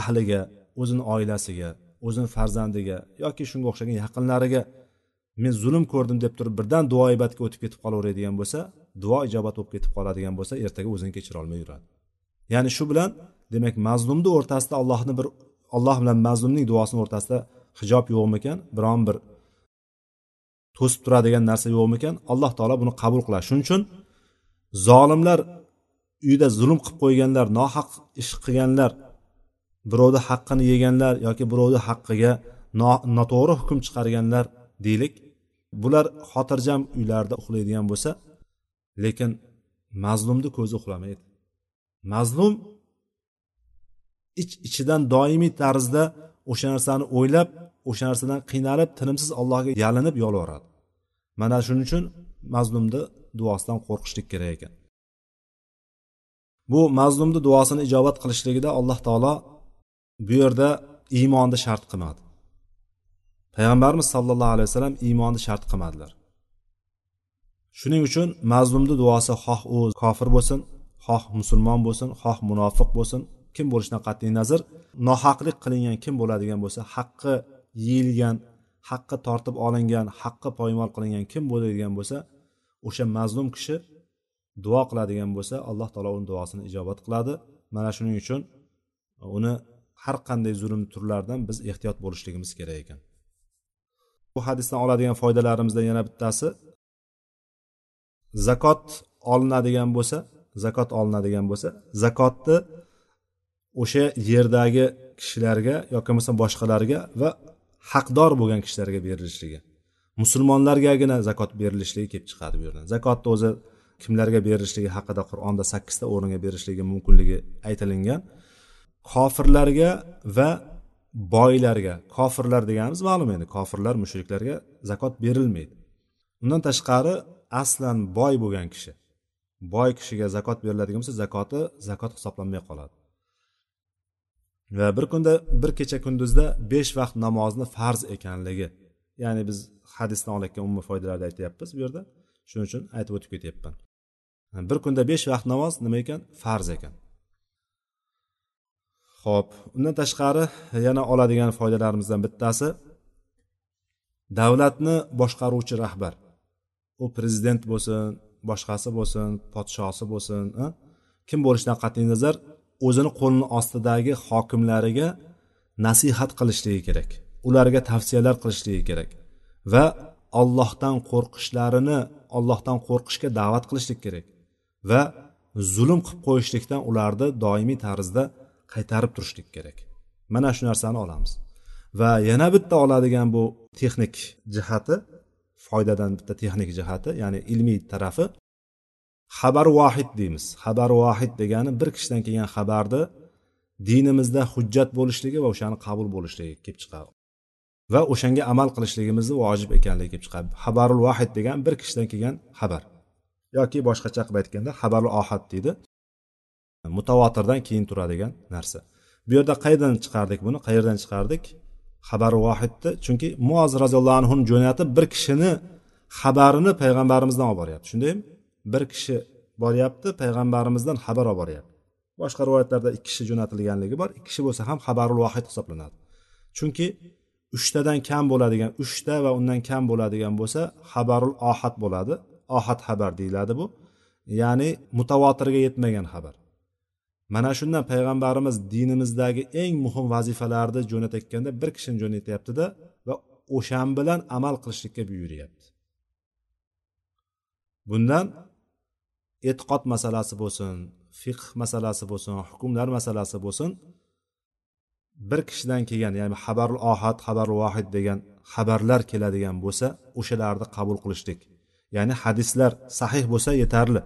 ahliga o'zini oilasiga o'zini farzandiga yoki shunga o'xshagan yaqinlariga men zulm ko'rdim deb turib birdan duo ibatga o'tib ketib qolaveradigan bo'lsa duo ijobat bo'lib ketib qoladigan bo'lsa ertaga o'zini kechirolmay yuradi. Ya'ni shu bilan demak mazlumni o'rtasida allohni bir alloh bilan mazlumning duosini o'rtasida hijob yo'qmikan biron bir to'sib turadigan narsa yo'qmikan alloh taolo buni qabul qiladi. Shuning uchun zolimlar uyda zulm qilib qo'yganlar nohaq ish qilganlar birovni haqqini yeganlar yoki birovni haqqiga noto'g'ri hukm chiqarganlar deylik. Bular xotirjam uylarida uxlaydigan bo'lsa lekin mazlumni ko'zi uxlamaydi. Mazlum ich ichidan doimiy tarzda o'sha narsani o'ylab o'sha narsadan qiynalib tinimsiz allohga yalinib yolvoradi. Mana shuning uchun mazlumni duosidan qo'rqishlik kerak ekan. Bu mazlumni duosini ijobat qilishligida alloh taolo bu yerda iymonni shart qilmadi. Payg'ambarimiz sollallohu alayhi vasallam iymonni shart qilmadilar. Shuning uchun mazlumni duosi xoh u kofir bo'lsin xoh musulmon bo'lsin xoh munofiq bo'lsin kim bo'lishidan qat'iy nazar nohaqlik qilingan kim bo'ladigan bo'lsa haqqi yeyilgan haqqi tortib olingan haqqi poymol qilingan kim bo'ladigan bo'lsa o'sha mazlum kishi duo qiladigan bo'lsa alloh taolo uni duosini ijobat qiladi. Mana shuning uchun uni har qanday zulm turlaridan biz ehtiyot bo'lishligimiz kerak ekan. Bu hadisdan oladigan foydalarimizdan yana bittasi zakot olinadigan bo'lsa zakot olinadigan bo'lsa zakotni o'sha yerdagi kishilarga yoki bo'lmasam boshqalarga va haqdor bo'lgan kishilarga berilishligi. Musulmonlargagina zakot berilishligi kelib chiqadi bu yerdan. Zakotni o'zi kimlarga berilishligi haqida qur'onda sakkizta o'ringa berishligi mumkinligi aytilingan. Kofirlarga va boylarga. Kofirlar deganimiz ma'lum endi. Kofirlar mushriklarga zakot berilmaydi. Undan tashqari aslan boy bo'lgan kishi. Boy kishiga zakot beriladigan bo'lsa zakoti zakot hisoblanmay qoladi. Va bir kunda bir kecha kunduzda besh vaqt namozni farz ekanligi. Ya'ni biz hadisdan olayotgan umumiy foydalarni aytyapmiz bu yerda. Shuning uchun aytib o'tib ketyapman. Bir kunda besh vaqt namoz nima ekan? Farz ekan. Ho'p undan tashqari yana oladigan foydalarimizdan bittasi davlatni boshqaruvchi rahbar. U prezident bo'lsin boshqasi bo'lsin podshosi bo'lsin kim bo'lishidan qat'iy nazar o'zini qo'lini ostidagi hokimlariga nasihat qilishligi kerak ularga tavsiyalar qilishligi kerak va ollohdan qo'rqishlarini ollohdan qo'rqishga da'vat qilishlik kerak va zulm qilib qo'yishlikdan ularni doimiy tarzda qaytarib turishlik kerak. Mana shu narsani olamiz. Va yana bitta oladigan bu texnik jihati foydadan bitta texnik jihati ya'ni ilmiy tarafi. Xabar vohid deymiz. Xabar vohid degani bir kishidan kelgan xabarni dinimizda hujjat bo'lishligi va o'shani qabul bo'lishligi kelib chiqadi. Va o'shanga amal qilishligimizni vojib ekanligi kelib chiqadi. Xabarul vahid degan bir kishidan kelgan xabar. Yoki boshqacha qilib aytganda xabarul ohad deydi. Mutavotirdan keyin turadigan narsa. Bu yerda qayerdan chiqardik buni? Qayerdan chiqardik? Xabari vohidni chunki muoz roziyallohu anhuni jo'natib bir kishini xabarini payg'ambarimizdan olib boryapti. Shundaymi? Bir kishi boryapti payg'ambarimizdan xabar olib boryapti. Boshqa rivoyatlarda ikki kishi jo'natilganligi bor. Ikki kishi bo'lsa ham xabarul vohid hisoblanadi. Chunki uchtadan kam bo'ladigan uchta va undan kam bo'ladigan bo'lsa xabarul ohat bo'ladi. Ohat xabar deyiladi bu. Ya'ni mutavotirga yetmagan xabar. Mana shundan payg'ambarimiz dinimizdagi eng muhim vazifalarni jo'natayotganda bir kishini jo'natyaptida va o'shan bilan amal qilishlikka buyuryapti. Bundan e'tiqod masalasi bo'lsin fiqh masalasi bo'lsin hukmlar masalasi bo'lsin bir kishidan kelgan ya'ni xabarul ohad xabarul vohid degan xabarlar keladigan bo'lsa o'shalarni qabul qilishlik ya'ni hadislar sahih bo'lsa yetarli.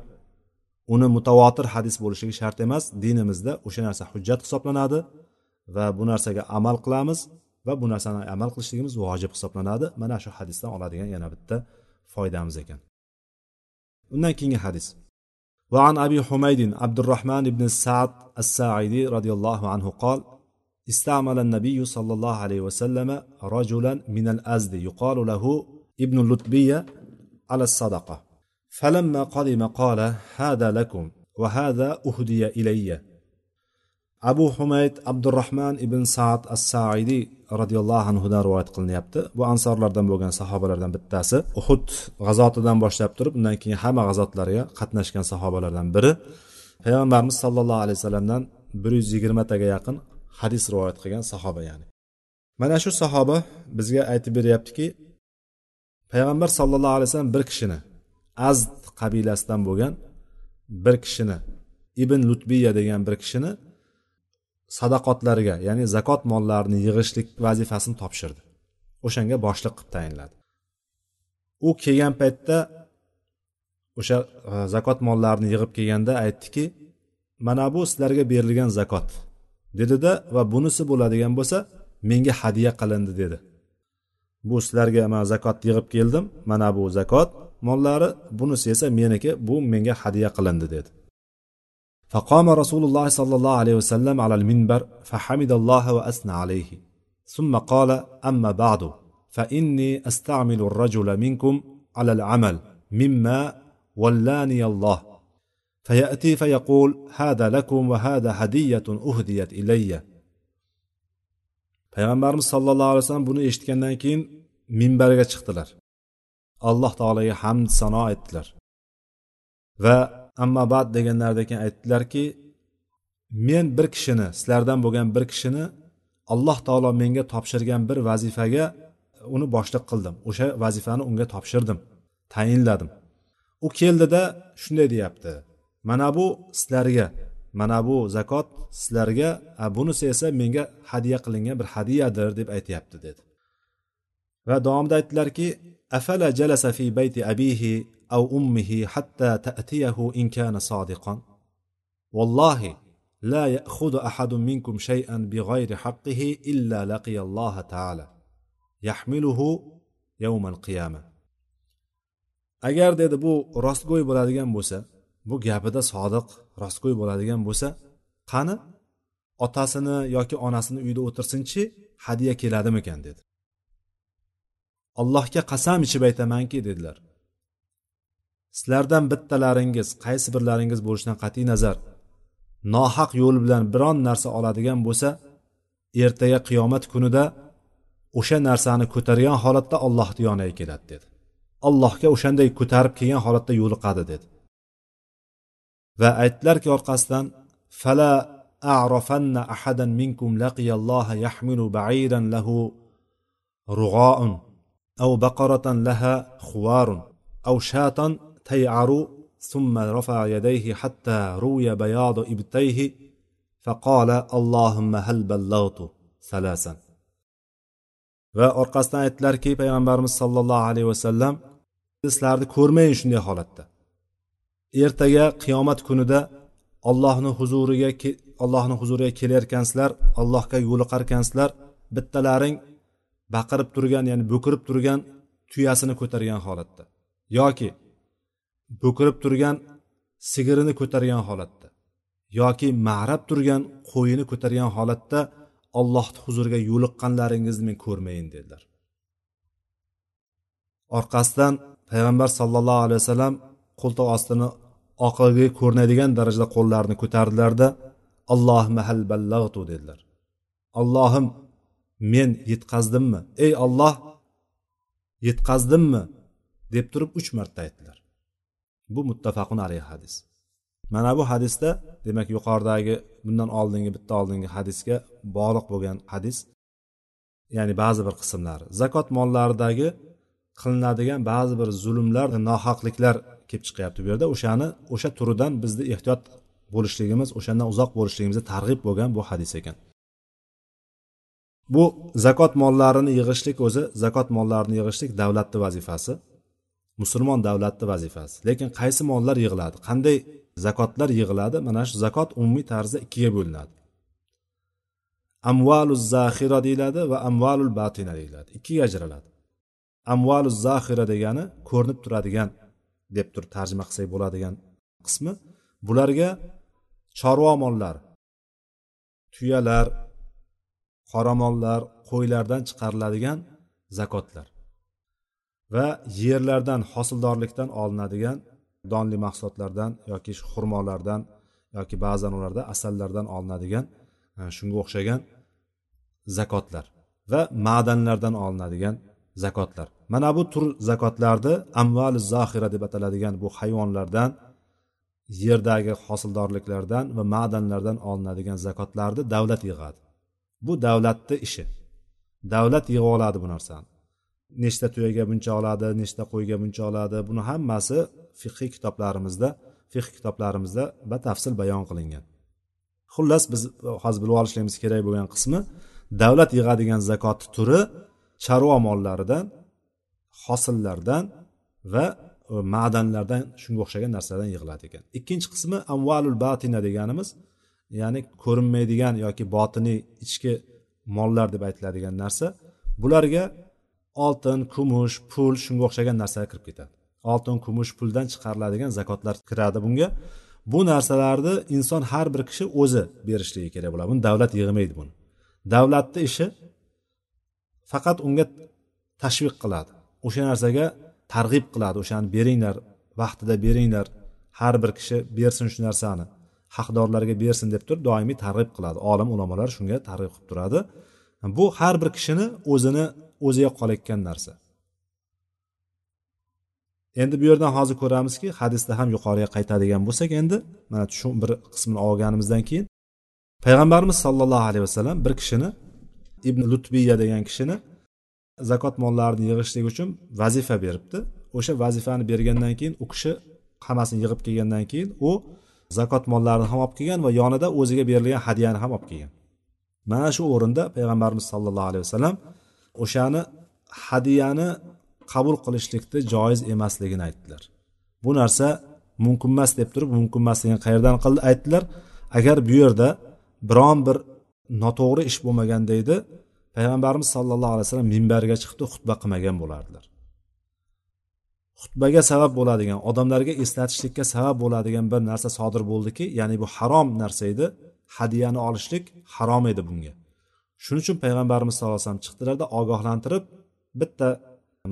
uni mutavotir hadis bo'lishligi shart emas dinimizda o'sha narsa hujjat hisoblanadi va bu narsaga amal qilamiz va bu narsani amal qilishligimiz vojib hisoblanadi mana shu hadisdan oladigan yana bitta foydamiz ekan undan keyingi hadis وعن أبي حميد عبد الرحمن بن سعد الساعدي رضي الله عنه قال استعمل النبي صلى الله عليه وسلم رجلا من الأزد يقال له ابن اللتبية على الصدقة فلما قدم قال هذا لكم وهذا أهدي إلي abu humayd abdurahmon ibn saad as saidiy roziyallohu anhudan rivoyat qilinyapti bu ansorlardan bo'lgan sahobalardan bittasi uhud g'azotidan boshlab turib undan keyin hamma g'azotlarga qatnashgan sahobalardan biri payg'ambarimiz sollallohu alayhi vasallamdan bir yuz yigirmataga yaqin hadis rivoyat qilgan sahoba ya'ni mana shu sahoba bizga aytib beryaptiki payg'ambar sollallohu alayhi vasallam bir kishini azd qabilasidan bo'lgan bir kishini ibn lutbiya degan bir kishini sadaqotlarga ya'ni zakot mollarini yig'ishlik vazifasini topshirdi. O'shanga boshliq qilib tayinladi. U kelgan paytda o'sha e, zakot mollarini yig'ib kelganda aytdiki mana bu sizlarga berilgan zakot dedida va bunisi bo'ladigan bo'lsa menga hadya qilindi dedi. Bu sizlarga man zakot yig'ib keldim. Mana bu zakot mollari bunisi esa meniki bu menga hadya qilindi dedi. فقام رسول الله صلى الله عليه وسلم على المنبر فحمد الله واثنى عليه ثم قال اما بعد فاني استعمل الرجل منكم على العمل مما ولاني الله فياتي فيقول هذا لكم وهذا هديه اهديت الي payg'ambarimiz sollallohu alayhi vasallam buni eshitgandan keyin minbarga chiqdilar. Alloh taologa hamd sano aytdilar. Va ammabad deganlaridan keyin aytdilarki men bir kishini sizlardan bo'lgan bir kishini alloh taolo menga topshirgan bir vazifaga uni boshliq qildim. O'sha vazifani unga topshirdim tayinladim. U keldida shunday deyapti. Mana bu sizlarga mana bu zakot sizlarga bunisi esa menga hadya qilingan bir hadyadir deb aytyapti dedi. Va davomida aytdilarki afala jalasa fi bayti abihi أو أمه حتى تأتيه إن كان صادقا والله لا يأخذ أحد منكم شيئا بغير حقه إلا لقي الله تعالى يحمله يوم القيامة agar dedi bu rostgo'y bo'ladigan bo'lsa bu gapida sodiq rostgo'y bo'ladigan bo'lsa qani otasini yoki onasini uyida o'tirsinchi hadya keladimikan dedi allohga qasam ichib aytamanki dedilar. Sizlardan bittalaringiz qaysi birlaringiz bo'lishidan qat'iy nazar nohaq yo'l bilan biron narsa oladigan bo'lsa ertaga qiyomat kunida o'sha narsani ko'targan holatda ollohni yoniga keladi dedi. Allohga o'shanday ko'tarib kelgan holatda yo'liqadi dedi. Va aytdilarki orqasidan fala a'rafanna ahadan minkum laqiyalloha yahmilu ba'iran lahu rug'a'un أو بقرة لها خوار أو شاة تيعر ثم رفع يديه حتى روي بياض إبتيه فقال اللهم هل بلغت ثلاثا va orqasidan aytdilarki payg'ambarimiz sollallohu alayhi vasallam sizlarni ko'rmayin shunday holatda ertaga qiyomat kunida ollohni huzuriga allohni huzuriga kelayotgansizlar allohga yo'liqarkansizlar bittalaring baqirib turgan ya'ni bo'kirib turgan tuyasini ko'targan holatda. Yoki bo'kirib turgan sigirini ko'targan holatda. Yoki ma'rab turgan qo'yini ko'targan holatda ollohni huzuriga yo'liqqanlaringizni men ko'rmayin dedilar. Orqasidan payg'ambar sollallohu alayhi vasallam qo'ltiq ostini oqilgi ko'rinadigan darajada qo'llarini ko'tardilarda allohim hal ballag'tu dedilar. Allohim men yetkazdimmi ey olloh yetkazdimmi deb turib uch marta aytdilar. Bu muttafaqun alayhi hadis. Mana bu hadisda demak yuqoridagi bundan oldingi bitta oldingi hadisga bog'liq bo'lgan hadis ya'ni ba'zi bir qismlari zakot mollaridagi qilinadigan ba'zi bir zulmlar nohaqliklar kelib chiqyapti bu yerda. O'shani o'sha turidan bizni ehtiyot bo'lishligimiz o'shandan uzoq bo'lishligimizga targ'ib bo'lgan bu hadis ekan. Bu zakot mollarini yig'ishlik o'zi zakot mollarini yig'ishlik davlatni vazifasi musulmon davlatni vazifasi. Lekin qaysi mollar yig'iladi qanday zakotlar yig'iladi mana shu zakot umumiy tarzda ikkiga bo'linadi. Amvaluz zaxira deyiladi va amvalul batina deyiladi ikkiga ajraladi. Amvalu zaxira degani ko'rinib turadigan deb turib tarjima qilsak bo'ladigan qismi. Bularga chorva mollar tuyalar qoramollar qo'ylardan chiqariladigan zakotlar va yerlardan hosildorlikdan olinadigan donli mahsulotlardan yoki xurmolardan yoki ba'zan ularda asallardan olinadigan e, shunga o'xshagan zakotlar va ma'danlardan olinadigan zakotlar. Mana bu tur zakotlarni amvali zohira deb ataladigan bu hayvonlardan yerdagi hosildorliklardan va ma'danlardan olinadigan zakotlarni davlat yig'adi. Bu davlatni ishi. Davlat yig'ib oladi bu narsani. Nechta tuyaga buncha oladi nechta qo'yga buncha oladi buni hammasi fiqiy kitoblarimizda fiqh kitoblarimizda batafsil bayon qilingan. Xullas biz hozir bilib olishligimiz kerak bo'lgan qismi davlat yig'adigan zakot turi chorva mollaridan hosillardan va e, ma'danlardan shunga o'xshagan narsalardan yig'iladi ekan. Ikkinchi qismi amvalul batina deganimiz ya'ni ko'rinmaydigan yoki botiniy ichki mollar deb aytiladigan narsa bularga oltin kumush pul shunga o'xshagan narsalar kirib ketadi. Oltin kumush puldan chiqariladigan zakotlar kiradi bunga. Bu narsalarni inson har bir kishi o'zi berishligi kerak bo'ladi. Buni davlat yig'maydi buni. Davlatni ishi faqat unga tashviq qiladi. O'sha narsaga targ'ib qiladi. O'shani beringlar vaqtida beringlar. Har bir kishi bersin shu narsani. Haqdorlarga bersin deb turib doimiy targ'ib qiladi. Olim ulamolar shunga targ'ib qilib turadi. Bu har bir kishini o'zini o'ziga qolayotgan narsa. Endi bu yerdan hozir ko'ramizki hadisda ham yuqoriga qaytadigan bo'lsak endi mana shu bir qismini olganimizdan keyin payg'ambarimiz sollallohu alayhi vasallam bir kishini ibn lutbiya degan kishini zakot mollarini yig'ishlik uchun vazifa beribdi. O'sha vazifani bergandan keyin u kishi hammasini yig'ib kelgandan keyin u zakot mollarini ham olib kelgan va yonida o'ziga berilgan hadyani ham olib kelgan. Mana shu o'rinda payg'ambarimiz sollallohu alayhi vasallam o'shani hadyani qabul qilishlikni joiz emasligini aytdilar. Bu narsa mumkin emas deb turib mumkin emasligini qayerdan qildi aytdilar. Agar bu yerda biron bir noto'g'ri ish bo'lmaganda edi payg'ambarimiz sollallohu alayhi vasallam minbarga chiqib xutba qilmagan bo'lardilar. Xutbaga sabab bo'ladigan odamlarga eslatishlikka sabab bo'ladigan bir narsa sodir bo'ldiki ya'ni bu harom narsa edi. Hadyani olishlik harom edi bunga. Shuning uchun payg'ambarimiz sallallohu alayhi vasallam chiqdilarda ogohlantirib bitta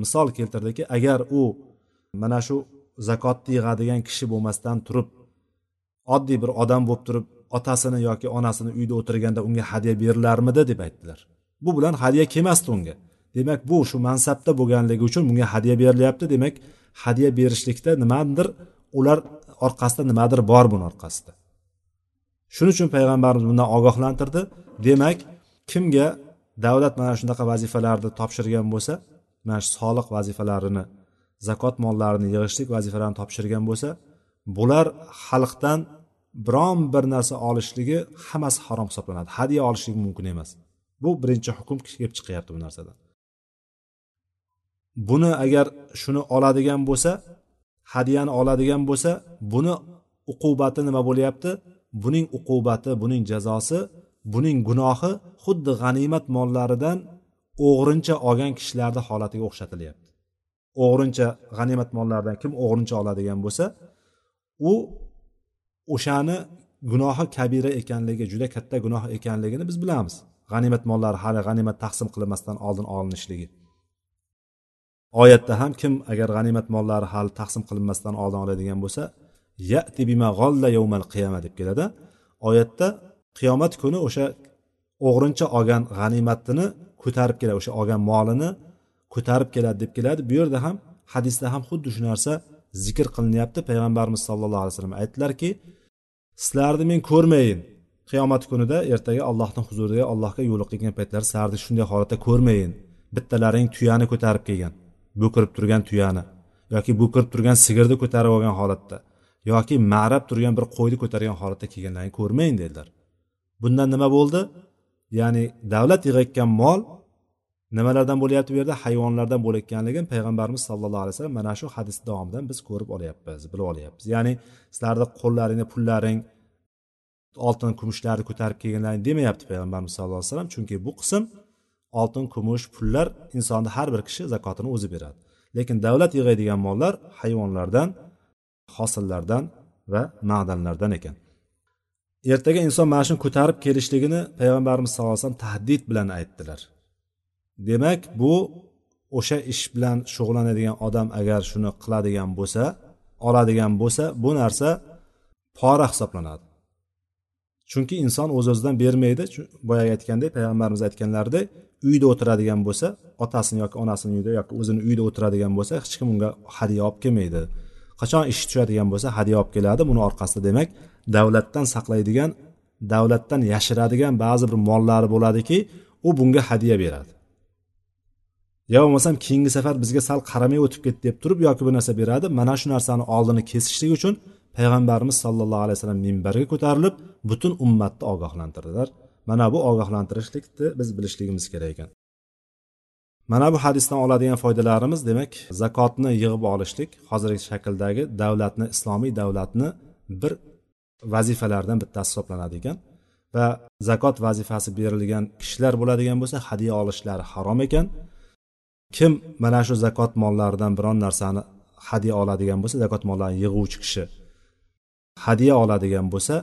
misol keltirdiki agar u mana shu zakotni yig'adigan kishi bo'lmasdan turib oddiy bir odam bo'lib turib otasini yoki onasini uyda o'tirganda unga hadya berilarmidi deb aytdilar. Bu bilan hadya kelmasdi unga. Demak bu shu mansabda bo'lganligi uchun bunga hadya berilyapti. Demak hadya berishlikda nimadir ular orqasida nimadir bor buni orqasida. Shuning uchun payg'ambarimiz bundan ogohlantirdi. Demak kimga davlat mana shunaqa vazifalarni topshirgan bo'lsa mana shu soliq vazifalarini zakot mollarini yig'ishlik vazifalarini topshirgan bo'lsa bular xalqdan biron bir narsa olishligi hammasi harom hisoblanadi. Hadya olishlik mumkin emas. Bu birinchi hukm kelib chiqyapti bu narsadan. Buni agar shuni oladigan bo'lsa hadyani oladigan bo'lsa buni uqubati nima bo'lyapti? Buning uqubati buning jazosi buning gunohi xuddi g'animat mollaridan o'g'rincha olgan kishilarni holatiga o'xshatilyapti. O'g'rincha g'animat mollaridan kim o'g'rincha oladigan bo'lsa u o'shani gunohi kabira ekanligi juda katta gunoh ekanligini biz bilamiz. G'animat mollari hali g'animat taqsim qilinmasdan oldin olinishligi. Oyatda ham kim agar g'animat mollari hali taqsim qilinmasdan oldin oladigan bo'lsa yati bima g'olla yawmal qiyama deb keladi. Oyatda qiyomat kuni o'sha o'g'rincha olgan g'animatini ko'tarib keladi o'sha olgan molini ko'tarib keladi deb keladi. Bu yerda ham hadisda ham xuddi shu narsa zikr qilinyapti. Payg'ambarimiz sallallohu alayhi vasallam aytdilarki sizlarni men ko'rmayin qiyomat kunida ertaga allohni huzuriga allohga yo'liqilgan paytlar sizlarni shunday holatda ko'rmayin bittalaring tuyani ko'tarib kelgan. Bo'kirib turgan tuyani yoki bo'kirib turgan sigirni ko'tarib olgan holatda yoki ma'rab turgan bir qo'yni ko'targan holatda kelganlarni ko'rmang dedilar. Bundan nima bo'ldi? Ya'ni davlat yig'ayotgan mol nimalardan bo'lyapti bu yerda? Hayvonlardan bo'layotganligini payg'ambarimiz sallallohu alayhi vasallam mana shu hadis davomidan biz ko'rib olyapmiz bilib olyapmiz. Ya'ni sizlarni qo'llaringda pullaring oltin kumushlarni ko'tarib kelganlaring demayapti payg'ambarimiz sallallohu alayhi vasallam. Chunki bu qism oltin kumush pullar insonni har bir kishi zakotini o'zi beradi. Lekin davlat yig'aydigan mollar hayvonlardan hosillardan va ma'danlardan ekan. Ertaga inson mana shuni ko'tarib kelishligini payg'ambarimiz sallallohu alayhi vasallam tahdid bilan aytdilar. Demak bu o'sha ish bilan shug'ullanadigan odam agar shuni qiladigan bo'lsa oladigan bo'lsa bu narsa pora hisoblanadi. Chunki inson o'z o'zidan bermaydi. Boyagi aytgandek payg'ambarimiz aytganlaridek uyda o'tiradigan bo'lsa otasini yoki onasini uyida yoki o'zini uyida o'tiradigan bo'lsa hech kim unga hadya olib kelmaydi. Qachon ishi tushadigan bo'lsa hadya olib keladi. Buni orqasida demak davlatdan saqlaydigan davlatdan yashiradigan ba'zi bir mollari bo'ladiki u bunga hadya beradi. Yo bo'lmasam keyingi safar bizga sal qaramay o'tib ketdi deb turib yoki bir narsa beradi. Mana shu narsani oldini kesishlik uchun payg'ambarimiz sollallohu alayhi vasallam minbarga ko'tarilib butun ummatni ogohlantirdilar. Mana bu ogohlantirishlikni biz bilishligimiz kerak ekan. Mana bu hadisdan oladigan foydalarimiz demak zakotni yig'ib olishlik hozirgi shakldagi davlatni islomiy davlatni bir vazifalaridan bittasi hisoblanadi ekan va zakot vazifasi berilgan kishilar bo'ladigan bo'lsa hadya olishlari harom ekan. Kim mana shu zakot mollaridan biron narsani hadya oladigan bo'lsa zakot mollarini yig'uvchi kishi hadya oladigan bo'lsa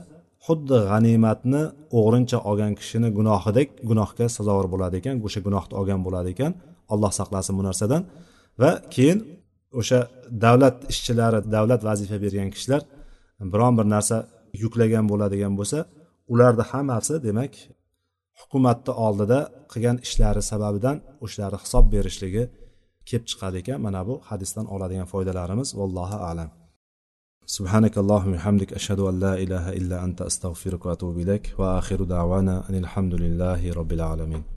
xuddi g'animatni o'g'rincha olgan kishini gunohidek gunohga sazovor bo'ladi ekan o'sha gunohni olgan bo'ladi ekan alloh saqlasin bu narsadan. Va keyin o'sha davlat ishchilari davlat vazifa bergan kishilar biron bir narsa yuklagan bo'ladigan bo'lsa ularni hammasi demak hukumatni oldida qilgan ishlari sababidan o'shalarni hisob berishligi kelib chiqadi ekan. Mana bu hadisdan oladigan foydalarimiz. Vallohu alam. سبحانك اللهم وبحمدك أشهد أن لا إله إلا أنت أستغفرك وأتوب إليك وآخر دعوانا أن الحمد لله رب العالمين.